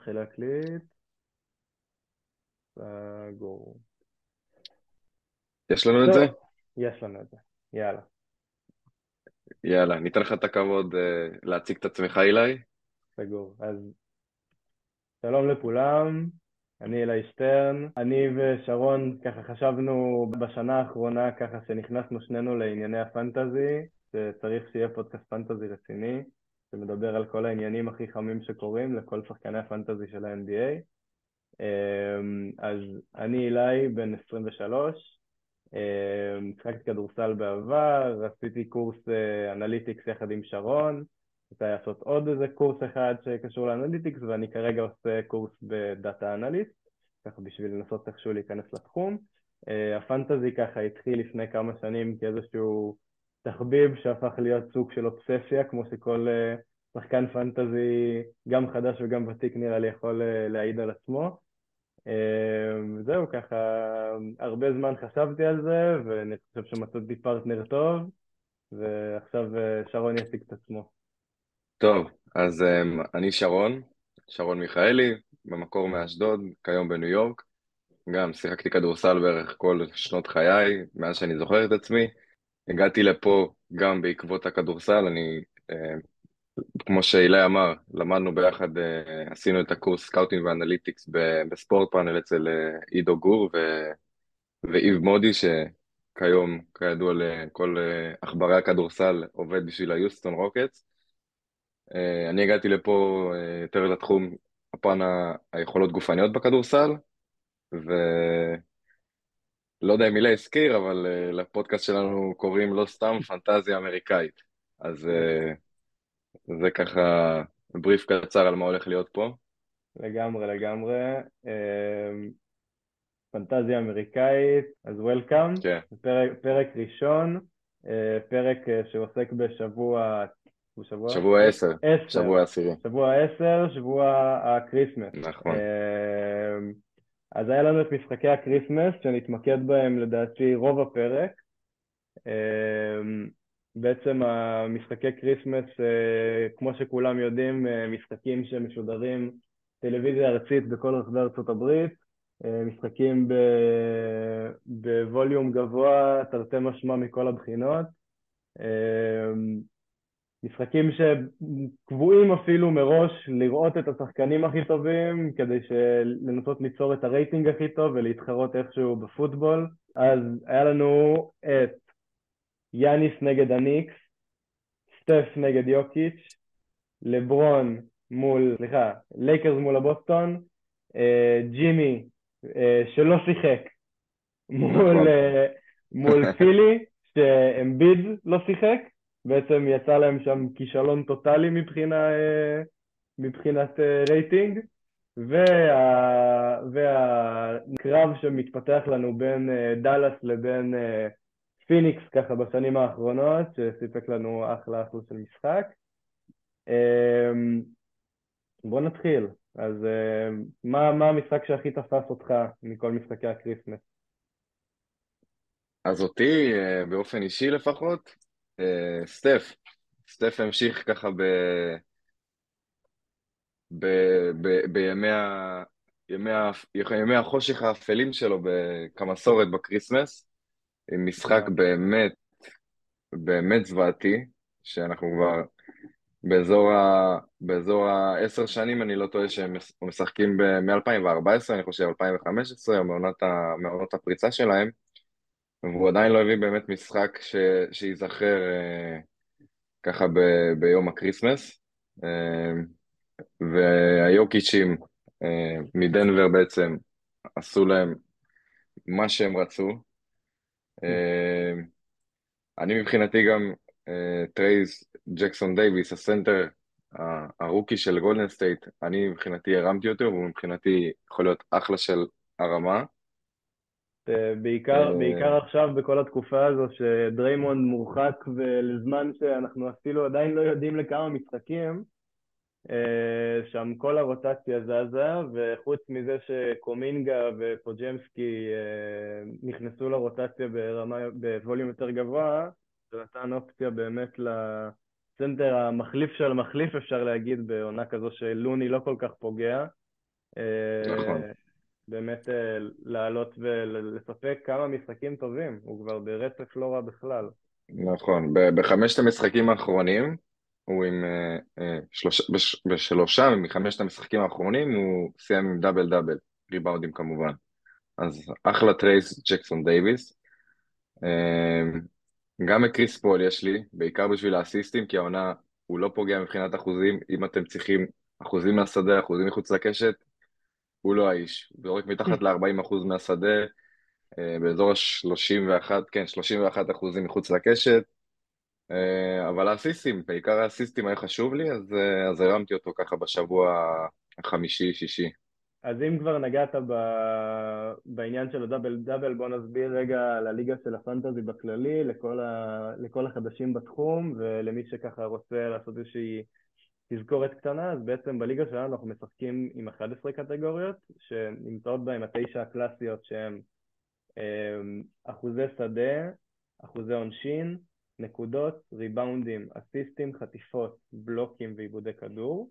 מתחיל להקליט. סגור. יש לנו את זה? יש לנו את זה. יאללה. יאללה, ניתן לך את הכבוד uh, להציג את עצמך, אילי. סגור. אז שלום לכולם, אני אילי שטרן. אני ושרון ככה חשבנו בשנה האחרונה ככה שנכנסנו שנינו לענייני הפנטזי, שצריך שיהיה פודקאסט פנטזי רציני, שמדבר על כל העניינים הכי חמים שקורים לכל שחקני ה fantasy של ה-NBA. אמ, אז אני אילי, בן 23, משחקתי כדורסל בעבר, עשיתי קורס אה, analytics יחד עם שרון, רוצה לעשות עוד איזה קורס אחד שקשור ל analytics ואני כרגע עושה קורס ב data analyst, ככה בשביל לנסות איכשהו להיכנס לתחום. אה, ה fantasy ככה התחיל לפני כמה שנים כאיזשהו תחביב שהפך להיות סוג של אובססיה, כמו שכל אה, שחקן פנטזי, גם חדש וגם ותיק נראה לי יכול להעיד על עצמו. אמ, זהו, ככה, הרבה זמן חשבתי על זה, ואני חושב שמצאתי פרטנר טוב, ועכשיו אה, שרון יציג את עצמו. טוב, אז אמ, אני שרון, שרון מיכאלי, במקור מאשדוד, כיום בניו יורק. גם שיחקתי כדורסל בערך כל שנות חיי, מאז שאני זוכר את עצמי. הגעתי לפה גם בעקבות הכדורסל, אני אמ, כמו שאילי אמר, למדנו ביחד, אה, עשינו את הקורס scouting ו analytics בספורט פאנל אצל אה, עידו גור ו... ואיב מודי, שכיום, כידוע לכל אה, עכברי הכדורסל, עובד בשביל היוסטון רוקטס. אני הגעתי לפה יותר לתחום הפן היכולות גופניות בכדורסל, ולא יודע אם אילי הזכיר, אבל לפודקאסט שלנו קוראים לא סתם פנטזיה אמריקאית. אז זה ככה בריף קצר על מה הולך להיות פה. לגמרי, לגמרי. אמ, פנטזיה אמריקאית, אז welcome. כן. פרק, פרק ראשון, אה, פרק אה, שעוסק בשבוע... שבוע? שבוע עשר. עשר. שבוע עשירי. שבוע עשר, שבוע ה Christmas. נכון. אמ, אז היה לנו את משחקי ה Christmas, שנתמקד בהם לדעתי רוב הפרק. בעצם המשחקי Christmas, אה, כמו שכולם יודעים, אה, משחקים שמשודרים טלוויזיה ארצית בכל רחבי ארצות הברית, אה, משחקים ב volume גבוה, תרתי משמע מכל הבחינות. משחקים שקבועים אפילו מראש לראות את השחקנים הכי טובים כדי לנסות ליצור את הרייטינג הכי טוב ולהתחרות איכשהו בפוטבול. אז היה לנו את יאניס נגד הניקס, סטף נגד יוקיץ', לברון מול, סליחה, לייקרס מול הבוסטון, אה, ג'ימי אה, שלא שיחק מול, נכון. אה, מול פילי, שאמביד לא שיחק, בעצם יצא להם שם כישלון טוטאלי מבחינה, מבחינת רייטינג, וה, והקרב שמתפתח לנו בין דאלאס לבין פיניקס ככה בשנים האחרונות, שסיפק לנו אחלה אחלה של משחק. אמ, בוא נתחיל. אז אמ, מה, מה המשחק שהכי תפס אותך מכל משחקי ה Christmas? אז אותי, אה, באופן אישי לפחות, אה, סטף. סטף המשיך ככה ב... ב... ב... בימי ה... ימי, ה... ימי החושך האפלים שלו כמסורת ב Christmas. עם משחק באמת, באמת זוועתי, שאנחנו כבר באזור ה... באזור העשר שנים, אני לא טועה שהם משחקים מ-2014, אני חושב 2015, מעונות, ה... מעונות הפריצה שלהם, והוא עדיין לא הביא באמת משחק ש... שייזכר אה, ככה ב... ביום ה Christmas. אה, והיוקיצ'ים אה, מדנבר בעצם עשו להם מה שהם רצו, אני מבחינתי גם אה, טרייס ג'קסון דייוויס, הסנטר ה rookie של גולדן סטייט, אני מבחינתי הרמתי אותו, והוא מבחינתי יכול להיות אחלה של הרמה. אה, בעיקר, בעיקר עכשיו בכל התקופה הזו שדריימונד מורחק ולזמן שאנחנו אפילו עדיין לא יודעים לכמה משחקים, אה, שם כל הרוטציה זזה, וחוץ מזה שקומינגה ופוג'מסקי אה, נכנסו לרוטציה ברמה, בווליום יותר גבוה, זה נתן אופציה באמת לסנטר המחליף של המחליף, אפשר להגיד, בעונה כזו שלוני לא כל כך פוגע, נכון, אה, באמת אה, לעלות ולספק כמה משחקים טובים, הוא כבר ברצף לא רע בכלל. נכון. בחמשת המשחקים האחרונים, הוא עם... אה, אה, שלוש, בש, בשלושה מחמשת המשחקים האחרונים הוא סיים עם דאבל דאבל, ריבאונדים כמובן. אז אחלה טרייס ג'קסון דייוויס. אה, גם את קריס פול יש לי, בעיקר בשביל האסיסטים, כי העונה הוא לא פוגע מבחינת אחוזים. אם אתם צריכים אחוזים מהשדה, אחוזים מחוץ לקשת, הוא לא האיש. הוא זורק מתחת ל-40% מהשדה, באזור ה-31, כן, 31 אחוזים מחוץ לקשת. אה, אבל האסיסטים, בעיקר האסיסטים היה חשוב לי, אז, אה, אז הרמתי אותו ככה בשבוע החמישי-שישי. אז אם כבר נגעת ב... בעניין של הדאבל דאבל, בוא נסביר רגע על הליגה של הפנטזי בכללי, לכל, ה... לכל החדשים בתחום, ולמי שככה רוצה לעשות איזושהי תזכורת קטנה, אז בעצם בליגה שלנו אנחנו משחקים עם 11 קטגוריות, שנמצאות בהן התשע הקלאסיות שהן אמ, אחוזי שדה, אחוזי עונשין, נקודות, ריבאונדים, אסיסטים, חטיפות, בלוקים ועיבודי כדור.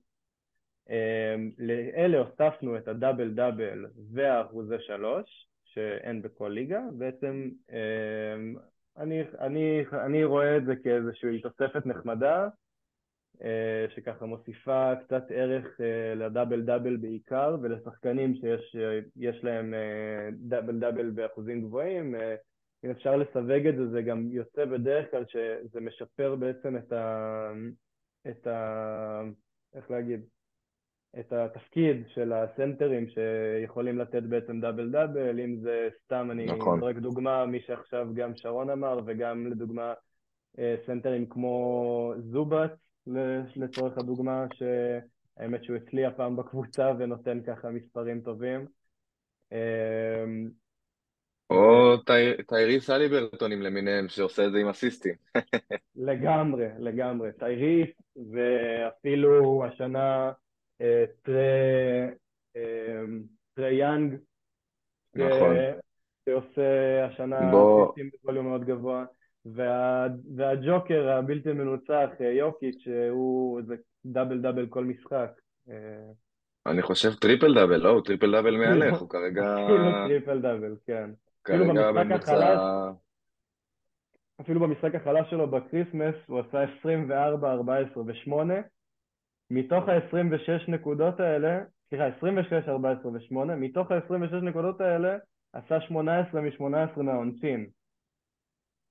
אמ, לאלה הוספנו את הדאבל דאבל והאחוזי שלוש, שאין בכל ליגה. בעצם אמ, אני, אני, אני רואה את זה כאיזושהי תוספת נחמדה, אה, שככה מוסיפה קצת ערך אה, לדאבל דאבל בעיקר, ולשחקנים שיש להם אה, דאבל דאבל באחוזים גבוהים. אם אפשר לסווג את זה, זה גם יוצא בדרך כלל שזה משפר בעצם את ה... את ה... איך להגיד? את התפקיד של הסנטרים שיכולים לתת בעצם דאבל דאבל, אם זה סתם, אני נכון. זורק דוגמה, מי שעכשיו גם שרון אמר, וגם לדוגמה סנטרים כמו זובץ, לצורך הדוגמה, שהאמת שהוא אצלי הפעם בקבוצה ונותן ככה מספרים טובים. או טייריס אליברטונים למיניהם, שעושה את זה עם אסיסטים. לגמרי, לגמרי. טייריס, ואפילו השנה אה, אמ, טרי יאנג, נכון. שעושה השנה. אסיסטים ב volume מאוד גבוה. וה, והג'וקר הבלתי מנוצח, אה, יוקיץ', הוא איזה דאבל דאבל כל משחק. אה, אני חושב טריפל דאבל, לא, הוא טריפל דאבל מהלך, הוא כרגע... טריפל דאבל, כן. כרגע בממוצע... אפילו במשחק החלש שלו בקריסמס הוא עשה 24, 14 ו-8. מתוך ה-26 נקודות האלה, סליחה, 26, 14 ו-8, מתוך ה-26 נקודות האלה עשה 18 מ-18 מהעונשין.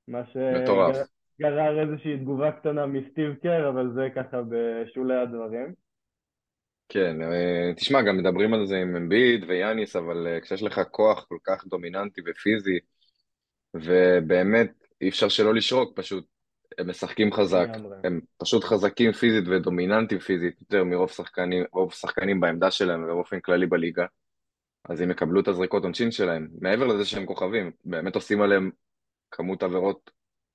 מה שגרר איזושהי תגובה קטנה מסטיב קר, אבל זה ככה בשולי הדברים. כן, אה, תשמע, גם מדברים על זה עם אמביד ויאניס, אבל אה, כשיש לך כוח כל כך דומיננטי ופיזי, ובאמת אי אפשר שלא לשרוק, פשוט הם משחקים חזק, הם פשוט חזקים פיזית ודומיננטיים פיזית יותר מרוב שחקנים, רוב שחקנים בעמדה שלהם ובאופן כללי בליגה, אז הם יקבלו את הזריקות עונשין שלהם, מעבר לזה שהם כוכבים, באמת עושים עליהם כמות עבירות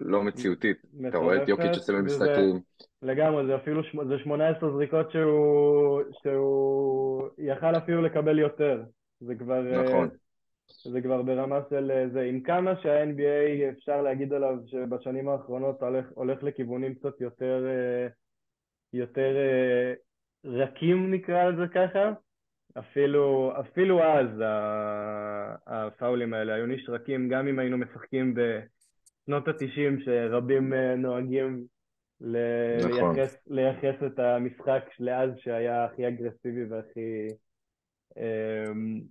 לא מציאותית. אתה רואה את יוקיץ' עושה במשחקים. לגמרי, זה אפילו זה 18 זריקות שהוא, שהוא יכל אפילו לקבל יותר. זה כבר... אה, נכון. זה כבר ברמה של אה, זה. עם כמה שה-NBA אפשר להגיד עליו שבשנים האחרונות הולך, הולך לכיוונים קצת יותר, אה, יותר רכים נקרא לזה ככה, אפילו, אפילו אז הפאולים האלה היו נשרקים גם אם היינו משחקים בשנות התשעים שרבים אה, נוהגים נכון. לייחס, לייחס את המשחק לאז שהיה הכי אגרסיבי והכי... אמ,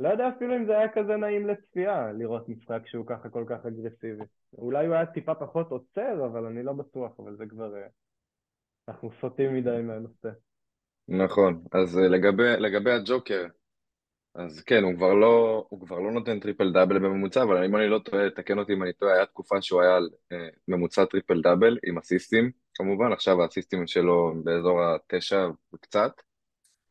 לא יודע אפילו אם זה היה כזה נעים לצפייה לראות משחק שהוא ככה כל כך אגרסיבי. אולי הוא היה טיפה פחות עוצר, אבל אני לא בטוח, אבל זה כבר... אה, אנחנו סוטים מדי מהנושא. נכון, אז אה, לגבי, לגבי הג'וקר, אז כן, הוא כבר לא, הוא כבר לא נותן טריפל דאבל בממוצע, אבל אם אני לא טועה, תקן אותי אם אני טועה, היה תקופה שהוא היה על אה, ממוצע טריפל דאבל עם אסיסטים, כמובן, עכשיו האסיסטים שלו באזור התשע וקצת.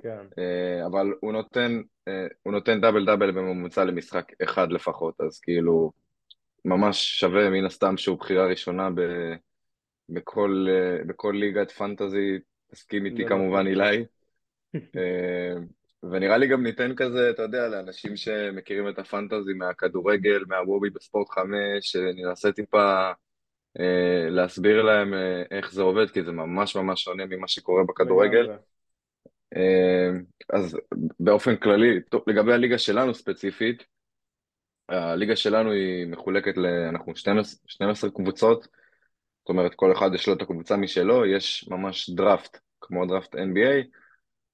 כן. אה, אבל הוא נותן, אה, הוא נותן דאבל דאבל בממוצע למשחק אחד לפחות, אז כאילו, ממש שווה מן הסתם שהוא בחירה ראשונה ב, בכל, אה, בכל ליגת פנטזי תסכים איתי כמובן אילי. אה, ונראה לי גם ניתן כזה, אתה יודע, לאנשים שמכירים את הפנטזי מהכדורגל, מהוובי בספורט 5, ננסה טיפה אה, להסביר להם אה, איך זה עובד, כי זה ממש ממש שונה ממה שקורה בכדורגל. אה, אז באופן כללי, טוב, לגבי הליגה שלנו ספציפית, הליגה שלנו היא מחולקת ל... אנחנו 12, 12 קבוצות, זאת אומרת כל אחד יש לו את הקבוצה משלו, יש ממש דראפט, כמו דראפט NBA,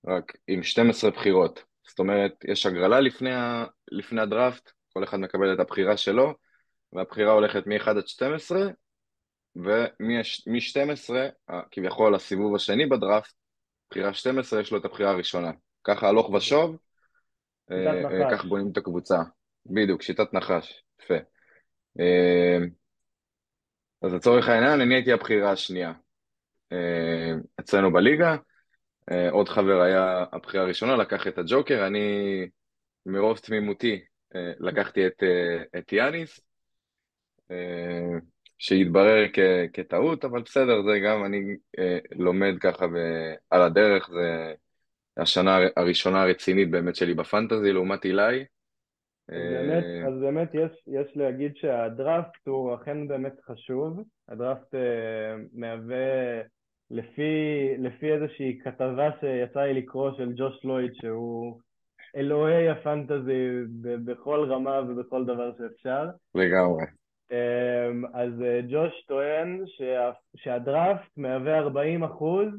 רק עם 12 בחירות. זאת אומרת, יש הגרלה לפני, ה... לפני הדראפט, כל אחד מקבל את הבחירה שלו, והבחירה הולכת מ-1 עד 12, ומ-12, כביכול הסיבוב השני בדראפט, בחירה 12 יש לו את הבחירה הראשונה. ככה הלוך ושוב, אה, אה, כך בונים את הקבוצה. בדיוק, שיטת נחש, יפה. אה, אז לצורך העניין, אני הייתי הבחירה השנייה אצלנו בליגה. עוד חבר היה הבחירה הראשונה, לקח את הג'וקר, אני מרוב תמימותי לקחתי את, את יאניס, שהתברר כ- כטעות, אבל בסדר, זה גם אני לומד ככה על הדרך, זה השנה הראשונה הרצינית באמת שלי בפנטזי לעומת אילי. באמת, אה, אז באמת יש, יש להגיד שהדראפט הוא אכן באמת חשוב. הדראפט אה, מהווה, לפי, לפי איזושהי כתבה שיצא לי לקרוא של ג'וש לויד, שהוא אלוהי הפנטזי בכל רמה ובכל דבר שאפשר. לגמרי. אה, אז אה, ג'וש טוען שה, שהדראפט מהווה 40 אחוז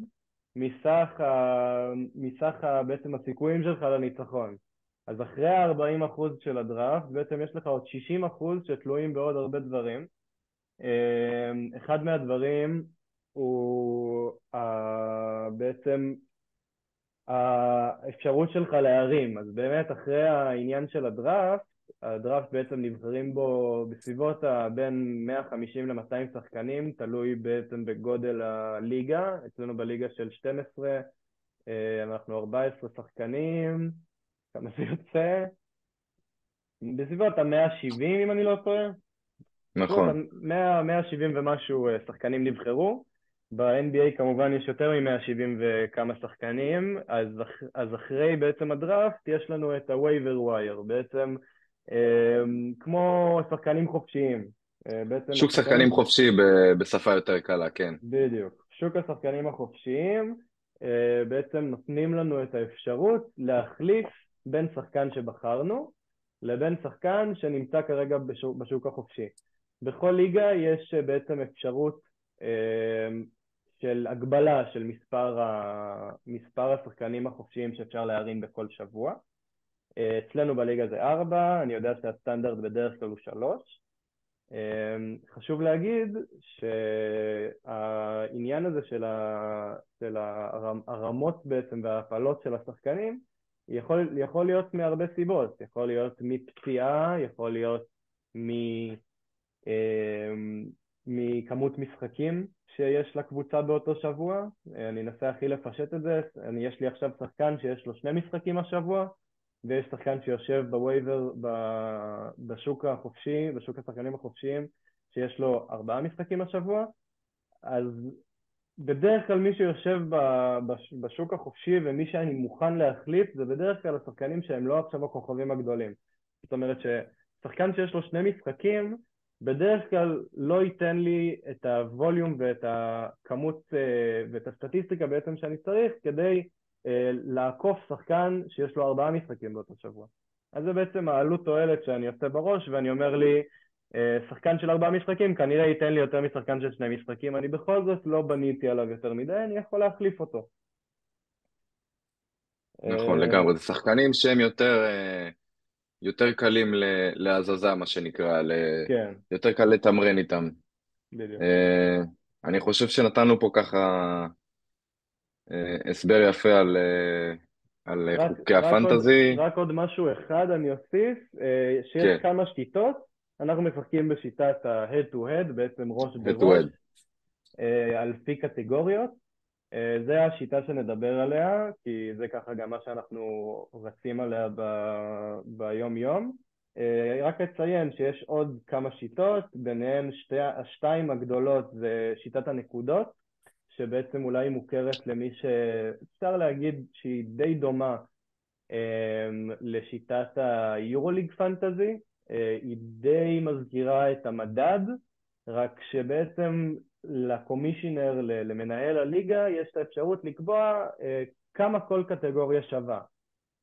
מסך, ה, מסך ה, בעצם הסיכויים שלך לניצחון. אז אחרי ה-40% של הדראפט, בעצם יש לך עוד 60% שתלויים בעוד הרבה דברים. אמ, אחד מהדברים הוא בעצם האפשרות שלך להרים. אז באמת אחרי העניין של הדראפט, הדראפט בעצם נבחרים בו בסביבות בין 150 ל-200 שחקנים, תלוי בעצם בגודל הליגה. אצלנו בליגה של 12 אה, אנחנו 14 שחקנים, כמה זה יוצא? בסביבות ה-170 אם אני לא טועה. נכון. 100, 170 ומשהו אה, שחקנים נבחרו. ב-NBA כמובן יש יותר מ-170 וכמה שחקנים, אז, אז אחרי בעצם הדראפט יש לנו את ה-waiver wire, בעצם אה, כמו שחקנים חופשיים. אה, בעצם שוק השחקנים... שחקנים חופשי ב- בשפה יותר קלה, כן. בדיוק. שוק השחקנים החופשיים אה, בעצם נותנים לנו את האפשרות להחליף בין שחקן שבחרנו לבין שחקן שנמצא כרגע בשוק, בשוק החופשי. בכל ליגה יש אה, בעצם אפשרות אה, של הגבלה של מספר, ה... מספר השחקנים החופשיים שאפשר להרים בכל שבוע. אה, אצלנו בליגה זה ארבע, אני יודע שהסטנדרט בדרך כלל הוא שלוש. חשוב להגיד שהעניין הזה של, ה... של הרמות בעצם וההפעלות של השחקנים יכול, יכול להיות מהרבה סיבות, יכול להיות מפציעה, יכול להיות מ, אה, מכמות משחקים שיש לקבוצה באותו שבוע, אני אנסה הכי לפשט את זה, אני, יש לי עכשיו שחקן שיש לו שני משחקים השבוע, ויש שחקן שיושב בווייבר בשוק החופשי, בשוק השחקנים החופשיים, שיש לו ארבעה משחקים השבוע, אז בדרך כלל מי שיושב בשוק החופשי ומי שאני מוכן להחליף זה בדרך כלל השחקנים שהם לא עכשיו הכוכבים הגדולים. זאת אומרת ששחקן שיש לו שני משחקים בדרך כלל לא ייתן לי את הווליום ואת הכמות אה, ואת הסטטיסטיקה בעצם שאני צריך כדי אה, לעקוף שחקן שיש לו ארבעה משחקים באותו שבוע. אז זה בעצם העלות תועלת שאני עושה בראש ואני אומר לי אה, שחקן של ארבעה משחקים כנראה ייתן לי יותר משחקן של שני משחקים, אני בכל זאת לא בניתי עליו יותר מדי, אני יכול להחליף אותו. נכון, לגמרי, זה שחקנים שהם יותר, יותר קלים להזזה, מה שנקרא, כן. יותר קל לתמרן איתם. בדיוק. אני חושב שנתנו פה ככה הסבר יפה על, על רק, חוקי רק הפנטזי. עוד, רק עוד משהו אחד אני אוסיף, שיש כן. כמה שיטות אנחנו משחקים בשיטת ה-head to head, בעצם ראש בראש, אה, על פי קטגוריות. אה, זה השיטה שנדבר עליה, כי זה ככה גם מה שאנחנו רצים עליה ב- ביום יום. אה, רק אציין שיש עוד כמה שיטות, ביניהן שתי, השתיים הגדולות זה שיטת הנקודות, שבעצם אולי מוכרת למי שאפשר להגיד שהיא די דומה לשיטת היורוליג פנטזי, אה, היא די מזכירה את המדד, רק שבעצם לקומישיונר, למנהל הליגה, יש את האפשרות לקבוע אה, כמה כל קטגוריה שווה.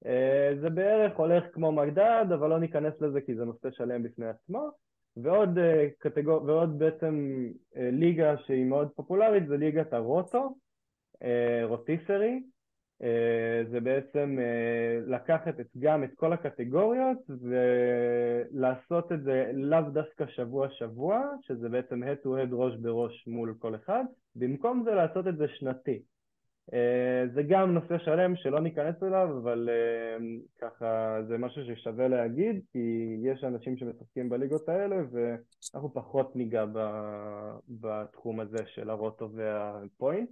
אה, זה בערך הולך כמו מדד, אבל לא ניכנס לזה כי זה נושא שלם בפני עצמו. ועוד, אה, קטגור... ועוד בעצם אה, ליגה שהיא מאוד פופולרית זה ליגת הרוטו, רוטיסרי. זה בעצם לקחת את, גם את כל הקטגוריות ולעשות את זה לאו דווקא שבוע-שבוע, שזה בעצם head to head ראש בראש מול כל אחד, במקום זה לעשות את זה שנתי. אה, זה גם נושא שלם שלא ניכנס אליו, אבל אה, ככה זה משהו ששווה להגיד, כי יש אנשים שמשחקים בליגות האלה, ואנחנו פחות ניגע בתחום הזה של ה roto וה point.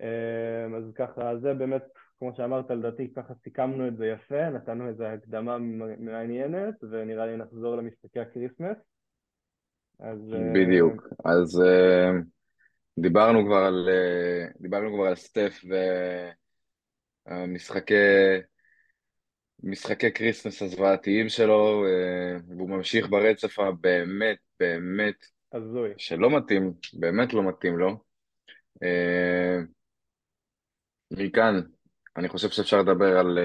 אה, אז ככה, זה באמת, כמו שאמרת, לדעתי ככה סיכמנו את זה יפה, נתנו איזו הקדמה מעניינת, ונראה לי נחזור למשחקי הקריסמס. אז... בדיוק. אז... דיברנו כבר על, אה, דיברנו כבר על סטף והמשחקי משחקי כריסמס הזוועתיים שלו, אה, והוא ממשיך ברצף הבאמת, באמת, הזוי. שלא מתאים, באמת לא מתאים לו. אה, מכאן, אני חושב שאפשר לדבר על,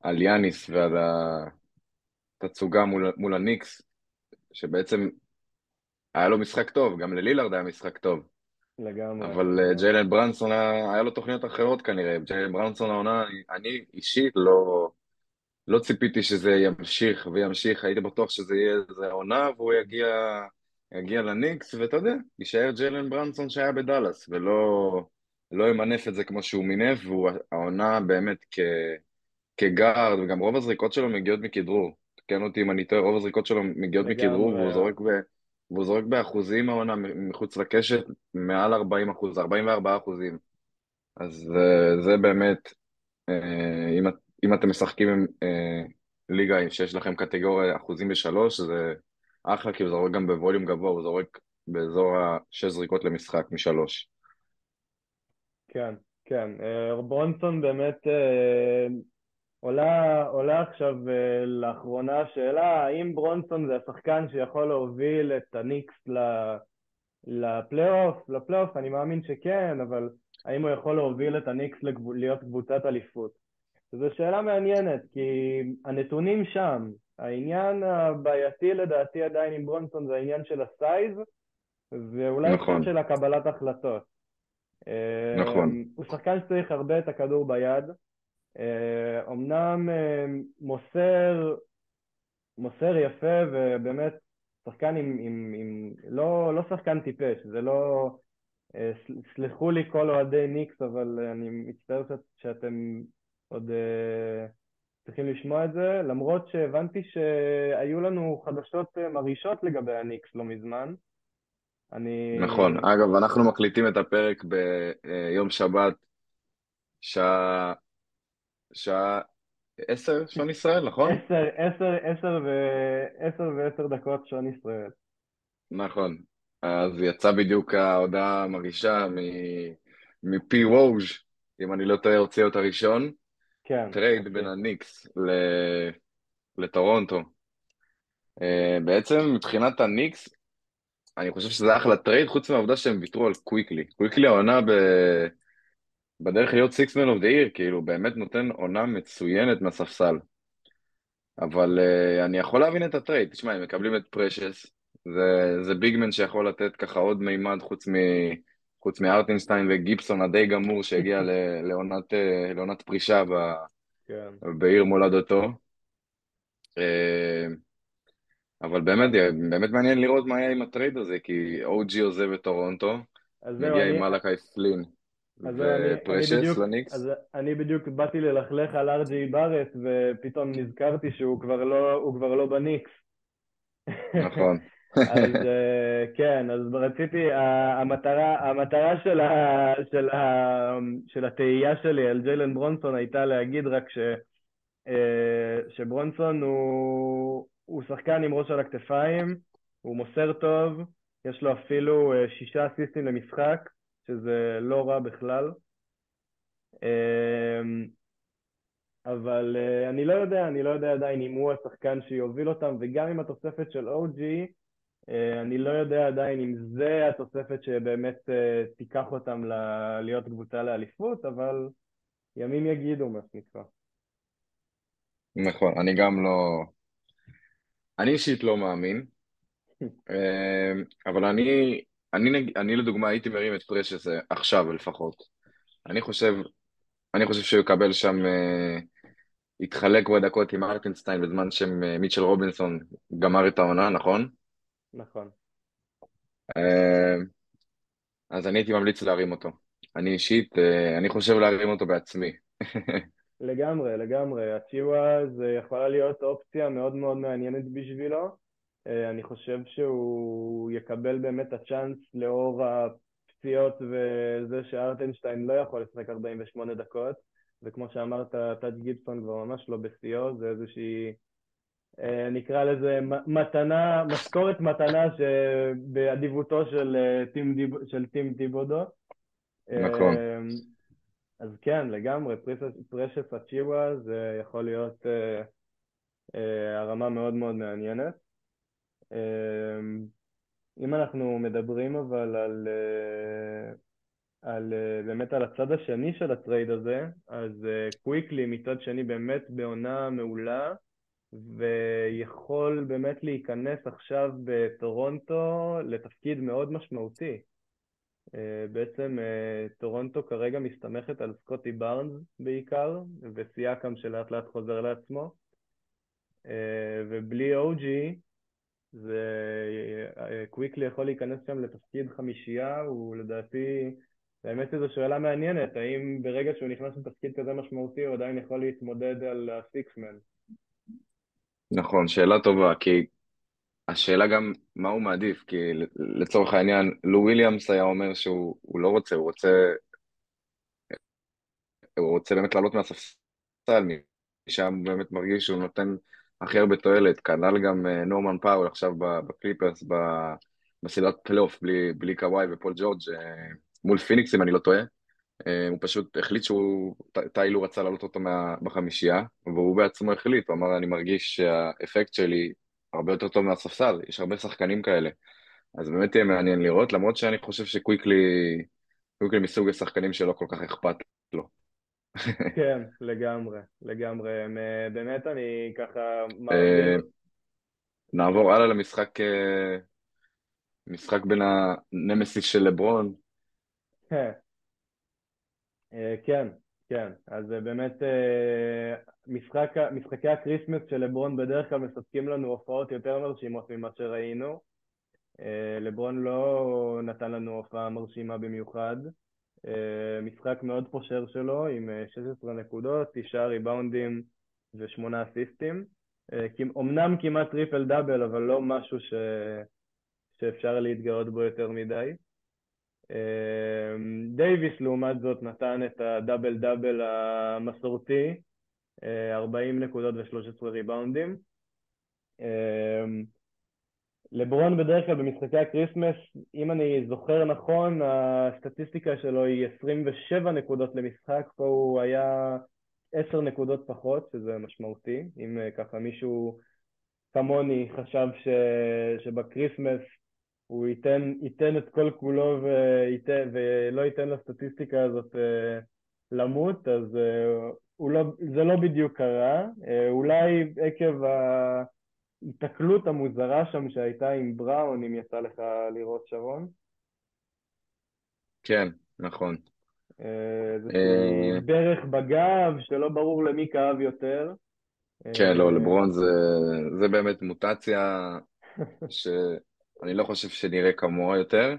על יאניס ועל התצוגה מול, מול הניקס, שבעצם היה לו משחק טוב, גם ללילארד היה משחק טוב. לגמרי. אבל uh, ג'יילן ברנסון, היה, היה לו תוכניות אחרות כנראה. ג'יילן ברנסון העונה, אני אישית לא, לא ציפיתי שזה ימשיך וימשיך, הייתי בטוח שזה יהיה איזה עונה והוא יגיע, יגיע לניקס, ואתה יודע, יישאר ג'יילן ברנסון שהיה בדאלאס, ולא לא ימנף את זה כמו שהוא מינף, והוא העונה באמת כ, כגארד, וגם רוב הזריקות שלו מגיעות מכדרור. תקן אותי אם אני טועה, רוב הזריקות שלו מגיעות מכדרור, והוא זורק ב... והוא זורק באחוזים העונה מחוץ לקשת מעל 40 אחוז, 44 אחוזים. אז אה, זה באמת, אה, אם, אם אתם משחקים עם אה, ליגה שיש לכם קטגוריה אחוזים בשלוש, זה אחלה, כי הוא זורק גם בווליום גבוה, הוא זורק באזור השש זריקות למשחק משלוש. כן, כן. ברונסון באמת עולה, עולה עכשיו uh, לאחרונה השאלה האם ברונסון זה השחקן שיכול להוביל את הניקס לפלייאוף? לפלייאוף אני מאמין שכן, אבל האם הוא יכול להוביל את הניקס לגב... להיות קבוצת אליפות? זו שאלה מעניינת, כי הנתונים שם. העניין הבעייתי לדעתי עדיין עם ברונסון זה העניין של ה size, ואולי נכון. של הקבלת החלטות. נכון. אה, הוא שחקן שצריך הרבה את הכדור ביד, אה, מוסר, מוסר יפה ובאמת שחקן עם, עם, עם לא, לא שחקן טיפש, זה לא, אה, סלחו לי כל אוהדי ניקס, אבל אני מצטער שאת, שאתם עוד uh, צריכים לשמוע את זה, למרות שהבנתי שהיו לנו חדשות מרעישות לגבי הניקס לא מזמן. אני... נכון, אגב, אנחנו מקליטים את הפרק ביום שבת, שעה שעה עשר שעון ישראל, נכון? עשר, עשר, עשר ועשר ועשר דקות שעון ישראל. נכון. אז יצא בדיוק ההודעה המרעישה מפי ווז', אם אני לא טועה, הוציא אותה ראשון. כן. טרייד. בין הניקס לטורונטו. אה, בעצם מבחינת הניקס, אני חושב שזה אחלה טרייד, חוץ מהעובדה שהם ויתרו על קוויקלי. קוויקלי העונה ב... בדרך להיות sixth man of the year, כאילו, באמת נותן עונה מצוינת מהספסל. אבל אה, אני יכול להבין את הטרייד. תשמע, הם מקבלים את פרשס, זה, זה big man שיכול לתת ככה עוד מימד חוץ, מ, חוץ מהארטנשטיין וגיבסון הדי גמור שהגיע ל, לעונת, אה, לעונת פרישה ב, כן. בעיר מולדתו. אה, אבל באמת, באמת מעניין לראות מה יהיה עם הטרייד הזה, כי אוג'י עוזב את טורונטו, מגיע עם מלאקי פלין. ופרשס לניקס? אז אני בדיוק באתי ללכלך על ארג'יי בארט ופתאום נזכרתי שהוא כבר לא, כבר לא בניקס. נכון. אז אה, כן, אז רציתי, המטרה, המטרה של, ה, של, ה, של התהייה שלי על ג'יילן ברונסון הייתה להגיד רק ש, אה, שברונסון הוא, הוא שחקן עם ראש על הכתפיים, הוא מוסר טוב, יש לו אפילו אה, שישה אסיסטים למשחק, שזה לא רע בכלל. אמ, אבל אה, אני לא יודע, אני לא יודע עדיין אם הוא השחקן שיוביל אותם, וגם עם התוספת של OG, אה, אני לא יודע עדיין אם זה התוספת שבאמת תיקח אותם ל- להיות קבוצה לאליפות, אבל ימים יגידו מה שנקרא. נכון, אני גם לא... אני אישית לא מאמין, אה, אבל אני, אני, אני לדוגמה הייתי מרים את פרשס אה, עכשיו לפחות. אני חושב, אני חושב שהוא יקבל שם, אה, יתחלק בדקות עם ארטנסטיין בזמן שמיטשל רובינסון גמר את העונה, נכון? נכון. אה, אז אני הייתי ממליץ להרים אותו. אני אישית, אה, אני חושב להרים אותו בעצמי. לגמרי, לגמרי. הציווה זה יכולה להיות אופציה מאוד מאוד מעניינת בשבילו. אה, אני חושב שהוא יקבל באמת את הצ'אנס לאור הפציעות וזה שארטנשטיין לא יכול לשחק 48 דקות, וכמו שאמרת, טאג' גיבסון כבר ממש לא בשיאו, זה איזושהי, אה, נקרא לזה מתנה, משכורת מתנה שבאדיבותו של אה, טים של טים טיבודו. נכון, אז כן, לגמרי, פרשס אצ'יווה זה יכול להיות אה, אה, הרמה מאוד מאוד מעניינת. אה, אם אנחנו מדברים אבל על, אה, על אה, באמת על הצד השני של הטרייד הזה, אז קוויקלי מצד שני באמת בעונה מעולה, ויכול באמת להיכנס עכשיו בטורונטו לתפקיד מאוד משמעותי. אה, בעצם אה, טורונטו כרגע מסתמכת על סקוטי בארנס בעיקר, וסיאקם שלאט לאט חוזר לעצמו. אה, ובלי אוג'י, זה קוויקלי יכול להיכנס שם לתפקיד חמישייה, הוא לדעתי, באמת זו שאלה מעניינת, האם ברגע שהוא נכנס לתפקיד כזה משמעותי הוא עדיין יכול להתמודד על ה sixth man? נכון, שאלה טובה, כי השאלה גם מה הוא מעדיף, כי לצורך העניין, לו וויליאמס היה אומר שהוא הוא לא רוצה, הוא רוצה, הוא רוצה באמת לעלות מהספסל, משם באמת מרגיש שהוא נותן הכי הרבה תועלת, כנ"ל גם אה, נורמן פאוול עכשיו בקליפרס, בסדרת פלייאוף בלי, בלי קוואי ופול ג'ורג' אה, מול פיניקס אם אני לא טועה, אה, הוא פשוט החליט שהוא, ט- טיילו רצה להעלות אותו מה, בחמישייה, והוא בעצמו החליט, הוא אמר אני מרגיש שהאפקט שלי הרבה יותר טוב מהספסל, יש הרבה שחקנים כאלה. אז באמת יהיה מעניין לראות, למרות שאני חושב שקוויקלי, קוויקלי מסוג השחקנים שלא כל כך אכפת לו. כן, לגמרי, לגמרי. אה, באמת אני ככה אה. נעבור הלאה למשחק, אה, משחק בין הנמסיס של לברון. אה, כן, כן. אז אה, באמת אה, משחק, משחקי הקריסמס של לברון בדרך כלל מספקים לנו הופעות יותר מרשימות ממה שראינו. אה, לברון לא נתן לנו הופעה מרשימה במיוחד. משחק מאוד פושר שלו עם אה, 16 נקודות, 9 ריבאונדים ושמונה אסיסטים. כמ- אמנם כמעט טריפל דאבל, אבל לא משהו ש... שאפשר להתגאות בו יותר מדי. אה, דייוויס לעומת זאת נתן את הדאבל דאבל המסורתי, אה, 40 נקודות ו-13 ריבאונדים. אה, לברון בדרך כלל במשחקי הקריסמס, אם אני זוכר נכון, הסטטיסטיקה שלו היא 27 נקודות למשחק, פה הוא היה 10 נקודות פחות, שזה משמעותי. אם אה, ככה מישהו כמוני חשב ש... שבקריסמס הוא ייתן, ייתן את כל כולו וייתן, ולא ייתן לסטטיסטיקה הזאת אה, למות, אז אה, הוא לא, זה לא בדיוק קרה. אה, אולי עקב ההיתקלות המוזרה שם שהייתה עם בראון, אם יצא לך לראות שרון. כן, נכון. אה, ברך בגב שלא ברור למי כאב יותר. כן, לא, לברון זה, זה באמת מוטציה שאני לא חושב שנראה כמוה יותר.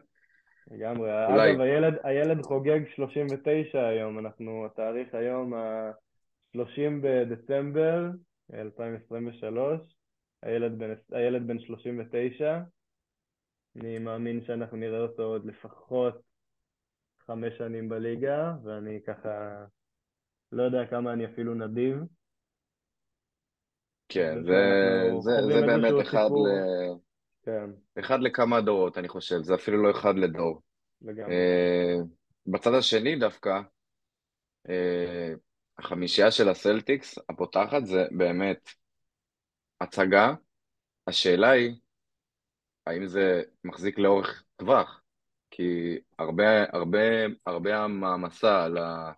לגמרי. אולי, אגב, הילד, הילד חוגג 39 היום, אנחנו, התאריך היום ה-30 בדצמבר 2023, הילד בן, הילד בן 39, אני מאמין שאנחנו נראה אותו עוד לפחות חמש שנים בליגה, ואני ככה לא יודע כמה אני אפילו נדיב. כן, זה זה, זה, זה באמת אחד, סיפור, ל, כן, אחד לכמה דורות, אני חושב, זה אפילו לא אחד לדור. לגמרי. אה, בצד השני דווקא, אה, החמישייה של הסלטיקס, הפותחת, זה באמת הצגה. השאלה היא, האם זה מחזיק לאורך טווח? כי הרבה, הרבה, הרבה המעמסה על, ה,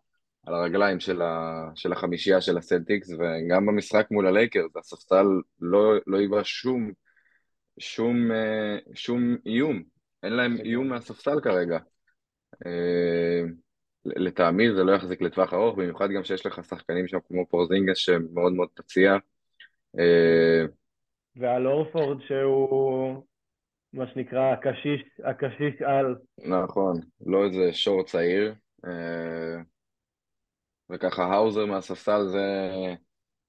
על הרגליים של, ה, של החמישייה של הסלטיקס, וגם במשחק מול הלייקרס, הספסל לא, לא היווה שום, שום, אה, שום איום. אין להם איום מהספסל כרגע. אה, לטעמי זה לא יחזיק לטווח ארוך, במיוחד גם שיש לך שחקנים שם כמו פורזינגס שמאוד מאוד פציע. אה, ועל אורפורד שהוא מה שנקרא הקשיש, הקשיש על. נכון, לא איזה שור צעיר. וככה האוזר מהספסל זה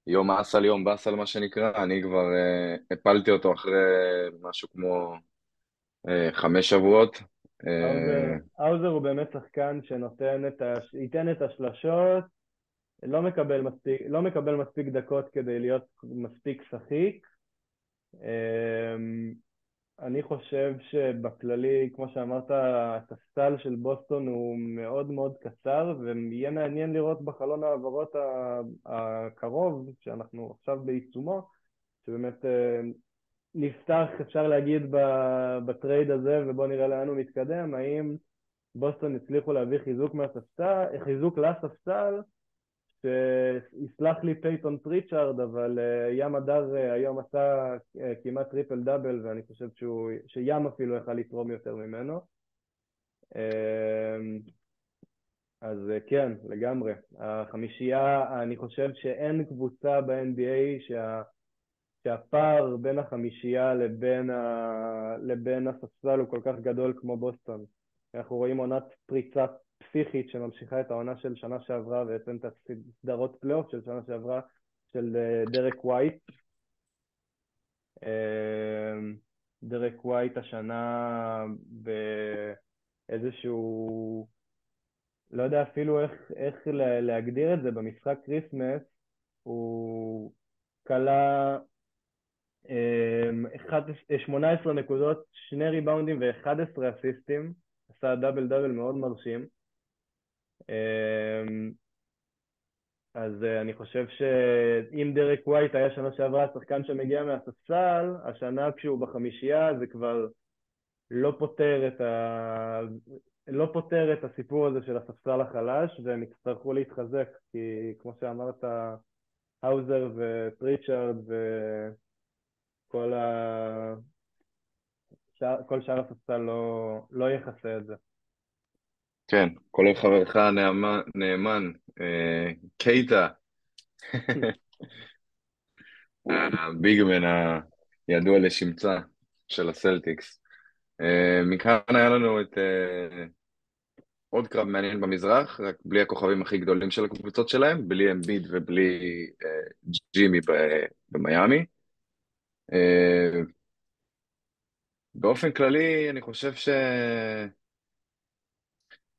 יום אסל יום באסל מה שנקרא, אני כבר הפלתי אותו אחרי משהו כמו חמש שבועות. האוזר הוא באמת שחקן שנותן את ה... ייתן את השלשות, לא מקבל מספיק, לא מקבל מספיק דקות כדי להיות מספיק שחיק. אמ, אני חושב שבכללי, כמו שאמרת, הספסל של בוסטון הוא מאוד מאוד קצר, ויהיה מעניין לראות בחלון העברות הקרוב, שאנחנו עכשיו בעיצומו, שבאמת אה, נפתח, אפשר להגיד, ב trade הזה, ובואו נראה לאן הוא מתקדם, האם בוסטון הצליחו להביא חיזוק מהספסל, חיזוק לספסל, שיסלח לי פייטון פריצ'ארד, אבל אה, ים מדר אה, היום עשה אה, כמעט טריפל דאבל, ואני חושב שהוא, שים אפילו יכל לתרום יותר ממנו. אה, אז כן, לגמרי. החמישייה, אני חושב שאין קבוצה ב-NBA שה... שהפער בין החמישייה לבין, ה... לבין הספסל הוא כל כך גדול כמו בוסטון. אנחנו רואים עונת פריצה פסיכית שממשיכה את העונה של שנה שעברה ובעצם את הסדרות פלייאוף של שנה שעברה של אה, דרק ווייט. אה, דרק ווייט השנה באיזשהו, לא יודע אפילו איך, איך להגדיר את זה, במשחק כריסמס הוא קלע 18 אמ, נקודות, שני ריבאונדים ו-11 אסיסטים, עשה דאבל דאבל מאוד מרשים. אמ, אז אה, אני חושב שאם דרק ווייט היה שנה שעברה השחקן שמגיע מהספסל, השנה כשהוא בחמישייה זה כבר לא פותר את, ה... לא פותר את הסיפור הזה של הספסל החלש והם יצטרכו להתחזק כי כמו שאמרת, האוזר ופריצ'רד ו... כל, ה... כל שאר הספסל לא, לא יכסה את זה. כן, כולל חברך הנאמן, נאמן, אה, קייטה, הביגמן הידוע לשמצה של הסלטיקס. אה, מכאן היה לנו את אה, עוד קרב מעניין במזרח, רק בלי הכוכבים הכי גדולים של הקבוצות שלהם, בלי אמביד ובלי ג'ימי במיאמי. אה, באופן כללי, אני חושב ש...